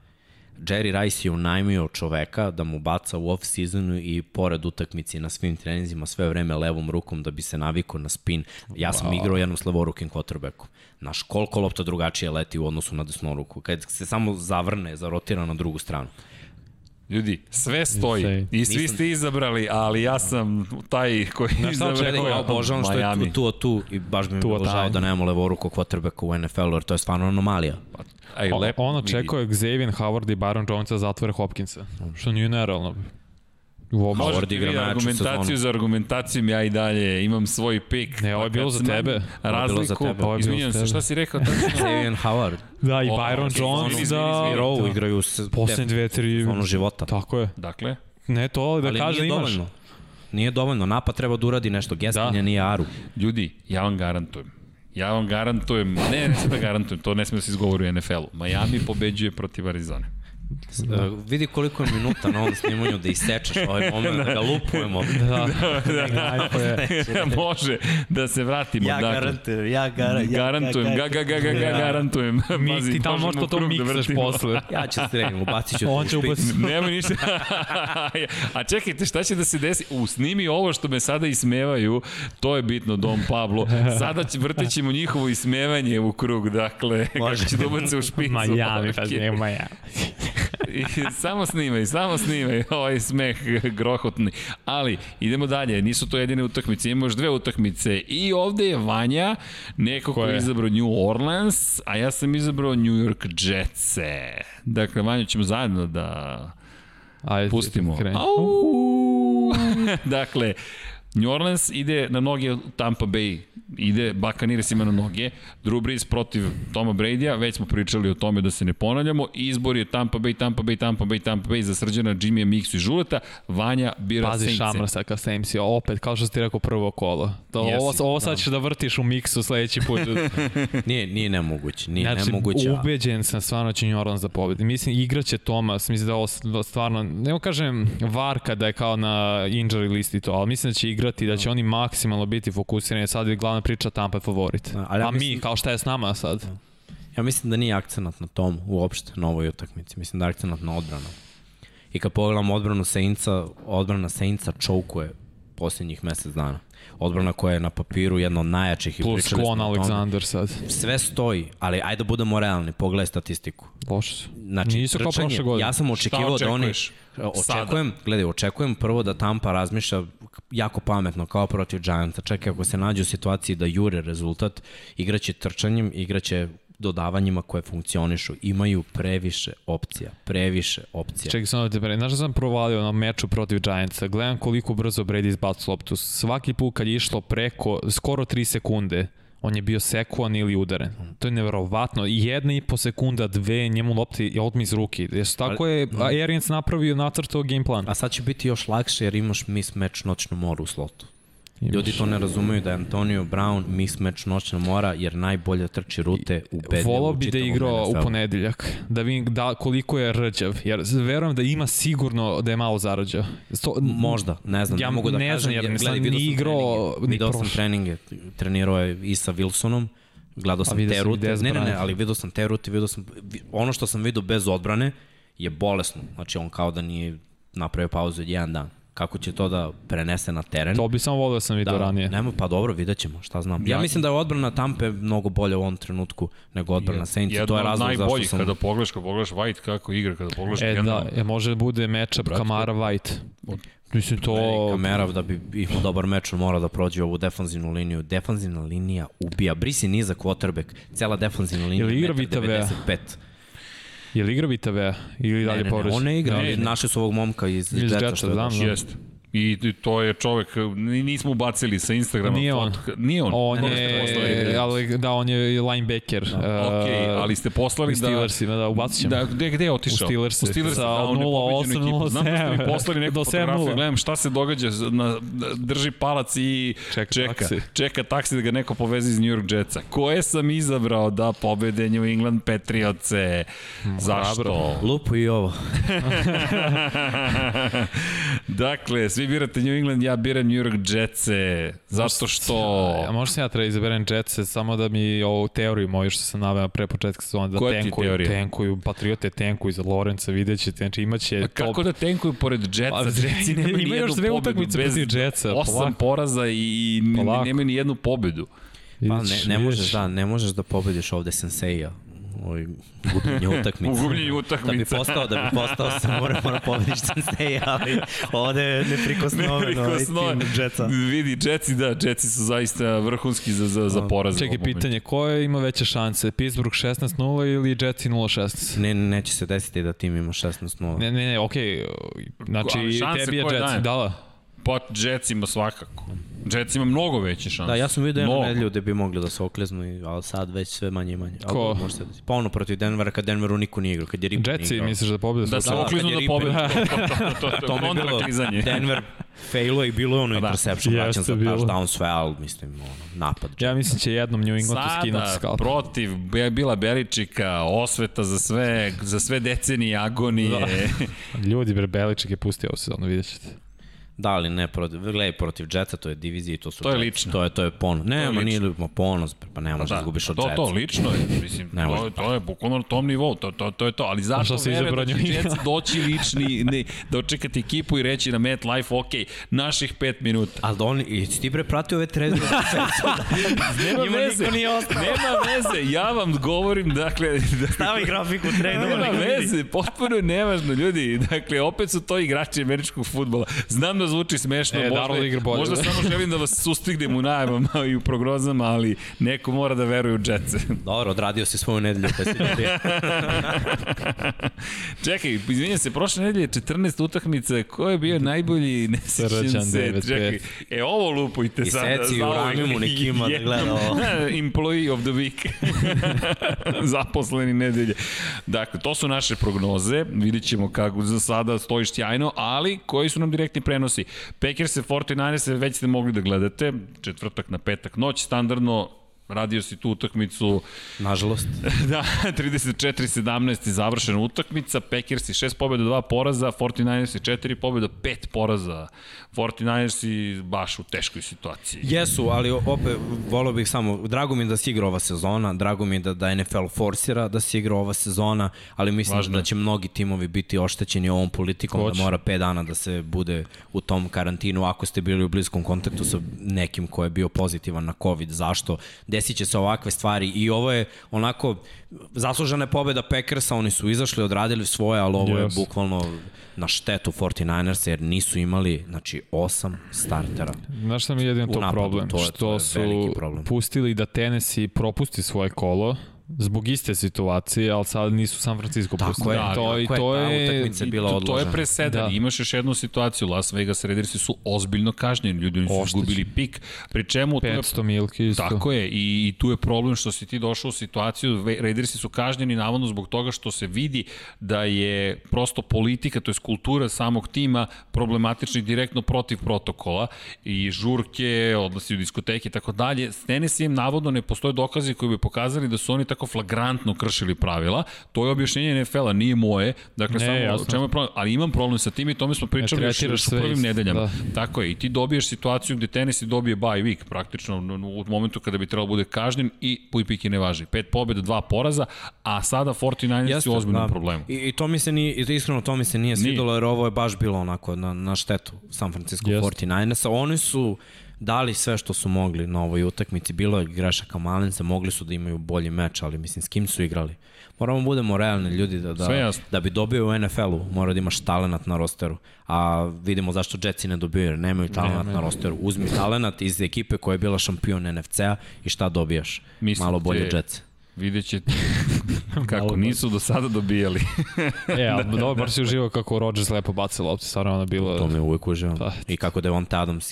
Jerry Rice je unajmio čoveka da mu baca u off-seasonu i pored utakmici na svim treninzima sve vreme levom rukom da bi se navikao na spin. Ja sam wow. igrao jednom s levorukim. Naš koliko lopta drugačije leti u odnosu na desnu ruku. Kad se samo zavrne, zarotira na drugu stranu. Ljudi, sve stoji Insane. i svi Nisam- ste izabrali, ali ja sam taj koji je izabrao? Ja obožavam što je tu, tu, tu i baš bi mi Tu, bilo žao taj. da nemamo levorukog quarterbacka u NFL-u, jer to je stvarno anomalija. Aj, O, lepo, on očekuje Xavier Howard i Baron Jones da zatvore Hopkinsa. Što nije nerealno. Uopšte. Howard Možete igra najjaču argumentaciju sezonu. za argumentacijom, ja i dalje imam svoj pik. Ne, ovo je bilo za tebe. Za Razliku, tebe. Ovo je bilo izvinjam za se, tebe. šta si rekao? tačno? *laughs* Xavier Howard. Da, i Byron Jones izvini, da... izvini, izvini. Row igraju se Poslednje dve, tri... ono života. Tako je. Dakle, Ne to, ali da kaže imaš. dovoljno. Nije dovoljno, napad treba da uradi nešto, Gestinja Da. nije Aru. ljudi, ja vam garantujem. Ja vam garantujem, ne, ne sam da garantujem, to ne sme da se izgovori u NFL-u. Miami pobeđuje protiv Arizone. Da. Uh, vidi koliko je minuta na ovom snimanju da isečeš ovaj moment, da ga lupujemo. Da, da, je. Može da se vratimo. dakle. garantujem, ja, gar, Garantujem, ga, ga, ga, ga, ga, garantujem. Mi, Pazi, ti tamo možemo možda to da miksaš vrtimo. posle. Ja ću se reći, ubacit ću On to će ubaciti. Nema ništa. A čekajte, šta će da se desi? U, snimi ovo što me sada ismevaju, to je bitno, Dom Pablo. Sada će, vrtit ćemo njihovo ismevanje u krug, dakle, Može. kako će da ubace u špicu. Miami, pa Ok. ne Miami. I samo snimaj, samo snimaj ovaj smeh grohotni. Ali, idemo dalje, nisu to jedine utakmice, imamo još dve utakmice. I ovde je Vanja, neko ko je izabrao New Orleans, a ja sam izabrao New York Jetse. Dakle, Vanja ćemo zajedno da Ajde, pustimo. Au! *laughs* dakle, New Orleans ide na noge Tampa Bay, ide Buccaneers ima na noge, Drew Brees protiv Toma Brady-a, već smo pričali o tome da se ne ponavljamo, izbor je Tampa Bay, Tampa Bay, Tampa Bay, Tampa Bay za srđana Jimmy Mixu i Žuleta, Vanja bira Pazi Saintse. Šamrasa ka Saintsi, opet, kao što si ti rekao prvo kolo. To, Jesi, ovo, ovo sad ćeš da vrtiš u miksu sledeći put. *laughs* Nije, nije nemoguće, nije Znači, nemoguće. a- ubeđen sam stvarno će New Orleans da pobedi. Mislim, igraće Thomas, mislim da ovo stvarno, ne kažem Varka da je kao na injury listi to, ali mislim da će igrati, da će oni maksimalno biti fokusirani. Sad je glavna priča Tampa je favorit. Da, ali ja A mi, kao šta je s nama sad? Ja mislim da nije akcenat na tom uopšte na ovoj utakmici. Mislim da je akcenat na odbranu. I kad pogledamo odbranu Saintsa, odbrana Saintsa čoukuje posljednjih mesec dana. Odbrana koja je na papiru jedna od najjačih Plus tome. Alexander sad. Sve stoji, ali ajde da budemo realni, pogledaj statistiku. Loše su. Znači, Nisu kao prošle godine. Ja sam očekivao da oni... Očekujem, gledaj, očekujem prvo da Tampa razmišlja jako pametno, kao protiv Giantsa. Čekaj, ako se nađe u situaciji da jure rezultat, igraće trčanjem, igraće dodavanjima koje funkcionišu. Imaju previše opcija, previše opcija. Čekaj, samo da te pre. Znaš da sam provalio na meču protiv Giantsa? Gledam koliko brzo Brady izbacu loptu. Svaki put kad je išlo preko, skoro 3 sekunde, on je bio sekuan ili udaren. To je neverovatno. Jedna i po sekunda, dve, njemu lopti je otmi iz ruke. Jesu tako je Arians napravio nacrtao game plan. A sad će biti još lakše jer imaš mismatch noćnu moru u slotu. Imaš. Ljudi to ne razumeju da je Antonio Brown mismatch noćna mora jer najbolje trči rute u bedlju Volao bi da igrao u ponedeljak, da vidim da, koliko je rđav, jer verujem da ima sigurno da je malo zarađao. Sto, Možda, ne znam, Ja ne mogu da ne kažem. znam, jer vidio ni sam igrao, treninge, ni Video sam treninge, trenirao je i sa Wilsonom, gledao sam te rute, ne, ne, ne, ali vidio sam te rute, vidio sam, ono što sam vidio bez odbrane je bolesno, znači on kao da nije napravio pauzu od jedan dan. Kako će to da prenese na teren? to bi samo volio da sam vidio da, ranije. Nema, pa dobro, vidjet ćemo, šta znam. Ja, Ja- mislim da je odbrana Tampe mnogo bolja u ovom trenutku nego odbrana Saints. Jedno To je razlog zašto sam... kada pogledaš, kada pogledaš White kako igra, kada pogledaš E da, generalno. je, može da bude matchup. Kamara White. Mislim to... Kamera da bi imao dobar meč, on mora da prođe ovu defanzivnu liniju. Defanzivna linija ubija. Brisi niza quarterback. Cela defanzivna linija. Ili igra metar Vita Vea? 95. Je li igra Vita Vea? Ili Ne, dalje ne, ne, on ne igra. Ne, Ne. Našli su ovog momka iz, Iz Jetsa Jetsa, znam, znam. Jeste. I to je čovek, ni- nismo ubacili sa Instagrama. Nije on. fotka- Nije on. On poslali? je, ali, da, on je linebacker. Da, Ok, ali ste poslali u da... Steelersima, da, ubacit ćemo. Da, gde, gde je otišao? U Steelerse. U Steelers, Sa da, on je 0-8, pobeđenu ekipu. Znam da ste mi 0-7, poslali neku do fotografiju, 7-0. gledam šta se događa, na, drži palac i Čeka čeka, taksi. čeka taksi da ga neko poveze iz New York Jetsa. Koje sam izabrao da pobede New England Patriotse? Zašto? hrabro. Lupo i ovo. *laughs* *laughs* dakle, svi birate New England, ja biram New York Jetse. Zato što... Ja, možda sam ja treba izaberem Jetsa samo da mi ovu teoriju moju što sam naveo pre početka sezona da Koja tenkuju, tenkuju, Patriote tenkuju za Lorenca, vidjet ćete, znači imaće A kako da tenkuju pored Jetsa? Pa, Jetsi *laughs* nemaju ima ni još jednu dve utakmice bez protiv Jetsa, Osam polako. poraza i nemaju ni jednu pobedu. Pa ne, ne možeš da, ne možeš da pobediš ovde Senseja. Ovaj gubljenje utakmice. U gubljenju Da bi utakmice. postao, da bi postao se mora, mora pobediš Senseja, ali ovde je neprikosnoveno ovaj Neprikosnoven. tim Jetsa. Vidi, Jetsi, da, Jetsi su zaista vrhunski za, za, za poraz. Čekaj, pitanje, ko je ima veće šanse? Pittsburgh 16-0 ili Jetsi 0-16? Ne, neće se desiti da tim ima 16-0. Ne, ne, ne, okej. Znači, Ali šanse tebi je Jetsi, dajem? da, da. Pa Jets ima svakako. Jets ima mnogo veće šanse. Da, ja sam vidio jednu nedelju gde bi mogli da se okleznu, i- ali sad već sve manje i manje. Ko? Može se desiti. Pa ono protiv Denvera, kad Denveru niko nije igrao, kad je Ripon Jetsi, igrao. misliš da pobjede? Da se Da, okliznu kad da pobedu. *laughs* Ripon- To, to, to, to, to, To je mi je bilo, kontraklizanje. Denver failo i bilo je ono da. interception, vraćan za bilo. touchdown, sve, ali mislim, ono, napad. Ja mislim će jednom New Englandu skinuti Sada, skalp. protiv Be- Bila Beličika, osveta za sve, za sve decenije agonije. Da. *laughs* Ljudi, bre, Beliček je pustio ovu sezonu, vidjet ćete. Da, ali ne, protiv, gledaj, protiv Jetsa, to je divizija i to su To je lično. To je, to je ponos. Ne, je ma nije ma ponos, pa ne možeš da, izgubiš od to, Jetsa. to, lično je, mislim, Ne to, može. to je bukvalno na tom nivou, to, to, to je to, ali zašto što si verujem da će England? doći lični, ne, da očekati ekipu i reći na MetLife, ok, naših pet minuta. Ali da oni, i ti bre pratio ove treze? *laughs* Nema Njima veze, niko nije ostao. nema veze, ja vam govorim, dakle, da, Stavi grafiku trade Nema veze, potpuno je nevažno, ljudi. Dakle, opet su to igrači američkog futbola. Znam da zvuči smešno, E, možda, igra bolje. možda samo želim da vas sustignem u najavama i u prognozama, ali neko mora da veruje u Jetsa. *laughs* Dobro, odradio si svoju nedelju, pa. *laughs* Čekaj, izvinjam se, prošle nedelje 14 utakmica, ko je bio najbolji, ne sećam se. 9-5. Čekaj, e ovo lupujte I sada. seci u zauvek. Ramimu *laughs* nek ima da gleda ovo. Employee of the week. Zaposleni nedelje. Dakle, to su naše prognoze. Vidjet ćemo kako za sada stoji sjajno, ali koji su nam direktni prenosi? Packers se 49ers već ste mogli da gledate. Četvrtak na petak noć, standardno radio si tu utakmicu Nažalost. *laughs* da, 34-17 je završena utakmica, Packers i 6 pobjeda, 2 poraza, 49ers i 4 pobjeda, 5 poraza. 49ers i baš u teškoj situaciji. Jesu, ali opet volio bih samo, drago mi je da se igra ova sezona, drago mi je da, da NFL forsira da se igra ova sezona, ali mislim Važno da će mnogi timovi biti oštećeni ovom politikom, Hoće. da mora 5 dana da se bude u tom karantinu ako ste bili u bliskom kontaktu sa nekim ko je bio pozitivan na COVID. Zašto? Desit će se ovakve stvari i ovo je onako zaslužena je pobeda Packersa, oni su izašli, odradili svoje, ali ovo je Yes. bukvalno na štetu 49ers jer nisu imali znači osam startera. Znaš šta mi je jedino to napadu, problem? to je- što to je su problem. pustili da Tennessee propusti svoje kolo zbog iste situacije, ali sad nisu San Francisco Tako pustili. je, Da, to, tako i je, to je, utakmica je bila To, to je odložena. presedan. Da. Imaš još jednu situaciju. Las Vegas Raidersi su ozbiljno kažnjeni. Ljudi su Oštećeni. izgubili pik. Pri čemu... tu je 500 milki isto. Tako je, i, i tu je problem što si ti došao u situaciju, Raidersi su kažnjeni navodno zbog toga što se vidi da je prosto politika, to je kultura samog tima problematična i direktno protiv protokola i žurke, odnosi u diskoteke i tako dalje. S Tennessee navodno ne postoje dokazi koji bi pokazali da su oni tako flagrantno kršili pravila. To je objašnjenje NFL-a, nije moje. Dakle, Ne, samo jasno. čemu je problem, ali imam problem sa tim i tome smo pričali još, tretiraš još u prvim nedeljama. da. Tako je, i ti dobiješ situaciju gde Tennessee dobije bye week, praktično u momentu kada bi trebalo bude kažnjen i puj piki ne važi. Pet pobjeda, dva poraza, a sada 49ers su u ozbiljnom problemu. I, I to mi se nije, i iskreno to mi se nije svidelo jer ovo je baš bilo onako na, na štetu San Francisco Jeste. 49ersa. Oni su dali sve što su mogli na ovoj utakmici. Bilo je grešaka Malinca, mogli su da imaju bolji meč, ali mislim s kim su igrali. Moramo budemo realni ljudi da, da, da bi dobio u NFL-u mora da imaš talenat na rosteru. A vidimo zašto Jetsi ne dobiju jer nemaju talenat na rosteru. Uzmi talenat iz ekipe koja je bila šampion NFC-a i šta dobijaš? Mislite- Malo bolje Jetsi. Vidjet ćete, *laughs* Kako nisu do sada dobijali. *laughs* E, ali *laughs* dobro, baš si uživao kako Rodgers lepo baci lopti, stvarno ono bilo... To me uvek uživam. Da. I kako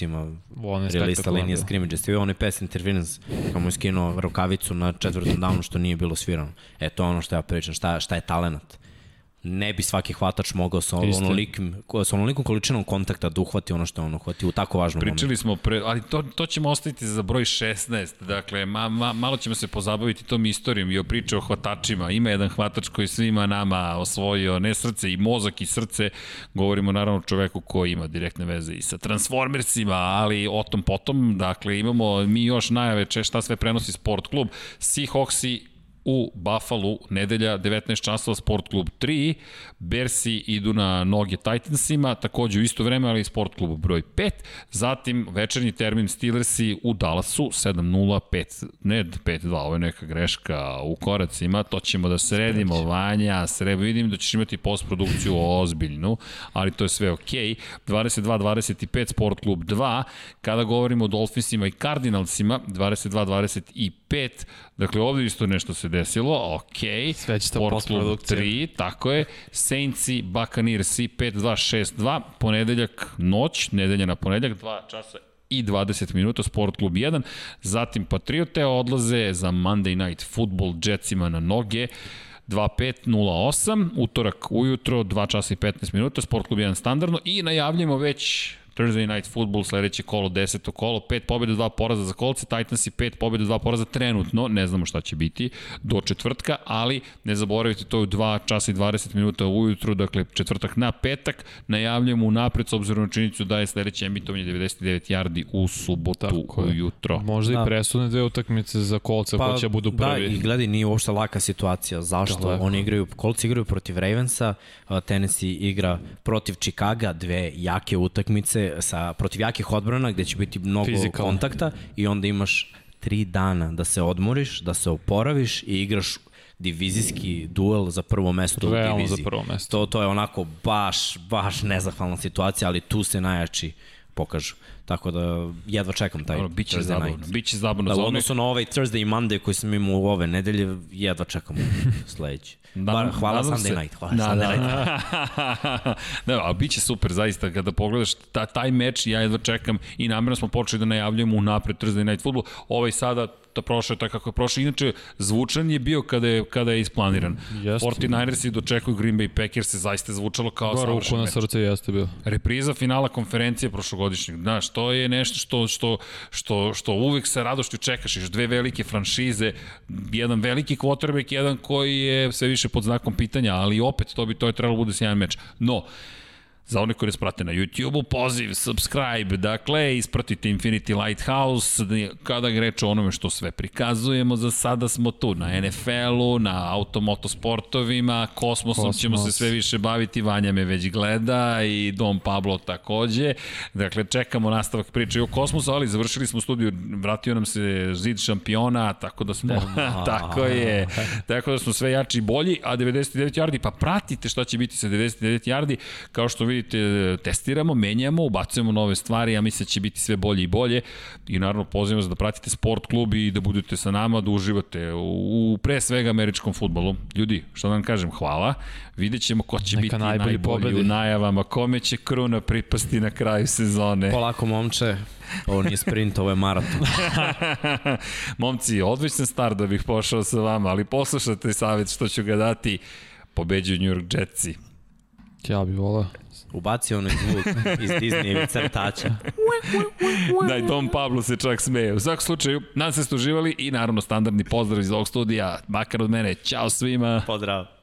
ima On je relista spektakularan, linije da. scrimmage. Ste vidio onaj pass interference, kako mu je skinuo rukavicu na četvrtom downu što nije bilo svirano. E, to je ono što ja pričam, šta, šta je talenat. Ne bi svaki hvatač mogao sa onolikim, sa onolikom količinom kontakta da uhvati ono što je on uhvati u tako važnom momentu. Pričali smo pre, ali to, to ćemo ostaviti za broj 16. Dakle, ma, ma, malo ćemo se pozabaviti tom istorijom i o priče o hvatačima. Ima jedan hvatač koji svima nama osvojio ne srce i mozak i srce. Govorimo naravno o čoveku koji ima direktne veze i sa Transformersima, ali o tom potom. Dakle, imamo mi još najave če šta sve prenosi sport klub. Seahawksi u Buffalo nedelja 19 časova Sport klub 3, Bersi idu na noge Titansima, takođe u isto vreme, ali Sport klub broj 5, zatim večernji termin Steelersi u Dallasu 7.05, ne 5.2, ovo je neka greška u koracima, to ćemo da sredimo, Vanja, srebo, vidim da ćeš imati postprodukciju ozbiljnu, ali to je sve okej. Okay. 22-25 Sport klub 2, kada govorimo o Dolphinsima i Cardinalsima, 22-25, dakle ovde isto nešto se desilo, okej. Sve će to postprodukcija. 3, tako je. Saintsi, Buccaneersi 5-2-6-2, ponedeljak noć, nedelja na ponedeljak, 2 časa i 20 minuta, Sport klub 1. Zatim Patriote odlaze za Monday Night Football Jetsima na noge. 25.08, utorak ujutro, 2 časa i 15 minuta, Sport klub 1 standardno i najavljamo već Thursday Night Football, sledeće kolo, deseto kolo, pet pobjede, dva poraza za kolce, Titans i pet pobjede, dva poraza trenutno, ne znamo šta će biti, do četvrtka, ali ne zaboravite, to je u 2 časa i 20 minuta ujutru, dakle četvrtak na petak, najavljamo unapred s obzirom na činjenicu da je sledeće emitovanje 99 yardi u subotu Tako je. ujutro. Možda Da. i presudne dve utakmice za kolce pa, ko će budu prvi. Da, i gledaj, nije uopšte laka situacija. Zašto? Daleko. Oni igraju, kolci igraju protiv Ravensa, Tennessee igra protiv Chicaga, dve jake utakmice sa, protiv jakih odbrana gde će biti mnogo Fizikalno. kontakta i onda imaš tri dana da se odmoriš, da se oporaviš i igraš divizijski duel za prvo mesto u Realno diviziji. za prvo mesto. To, to je onako baš, baš nezahvalna situacija, ali tu se najjači pokažu. Tako da jedva čekam taj Dobro, biće Thursday zabavno, night. biće zabavno. Da, za u one- odnosu na ovaj Thursday i Monday koji sam imao u ove nedelje, jedva čekam *laughs* sledeći. Bar, hvala nadam Sunday se- night. Hvala da, Sunday da, night. *laughs* da, ali bit će super zaista kada pogledaš ta, taj meč, ja jedva čekam i namjerno smo počeli da najavljujemo unapred Thursday Night Football, ovaj sada da prošao je tako kako je prošao. Inače, zvučan je bio kada je, kada je isplaniran. Jeste. 49ersi dočekuju Green Bay Packers se zaista zvučalo kao Bar ruku savršen na meč. srce jeste bio. Repriza finala konferencije prošlogodišnjeg. Znaš, to je nešto što, što, što, što uvek sa radošću čekaš. Još dve velike franšize, jedan veliki quarterback, jedan koji je sve više pod znakom pitanja, ali opet to bi to je trebalo da bude sjajan meč. No, Za one koji nas prate na YouTube-u, poziv, subscribe, dakle, ispratite Infinity Lighthouse, kada reč o onome što sve prikazujemo, za sada smo tu, na NFL-u, na automotosportovima, kosmosom Kosmos. ćemo se sve više baviti, Vanja me već gleda i Dom Pablo takođe. Dakle, čekamo nastavak priče o kosmosu, ali završili smo studiju, vratio nam se zid šampiona, tako da smo, *laughs* tako je, tako da smo sve jači i bolji, a 99 yardi, pa pratite šta će biti sa 99 yardi, kao što vidite, testiramo, menjamo, ubacujemo nove stvari, ja mislim da će biti sve bolje i bolje i naravno pozivam vas da pratite sport klub i da budete sa nama, da uživate u, u pre svega američkom futbolu. Ljudi, što da vam kažem, hvala. Vidjet ćemo ko će Neka biti najbolji najbolji, pobedi. u najavama, kome će kruna pripasti na kraju sezone. Polako, momče, ovo nije sprint, ovo je maraton. *laughs* Momci, odličan start da bih pošao sa vama, ali poslušajte savjet što ću ga dati. Pobeđuju New York Jetsi. Ja bih volao. Ubacio onaj zvuk iz Disneyevih crtača. *laughs* Da, i Dom Pablo se čak smeje. U svakom slučaju, nadam se da ste uživali i naravno standardni pozdrav iz ovog studija. Makar od mene, ćao svima. Pozdrav.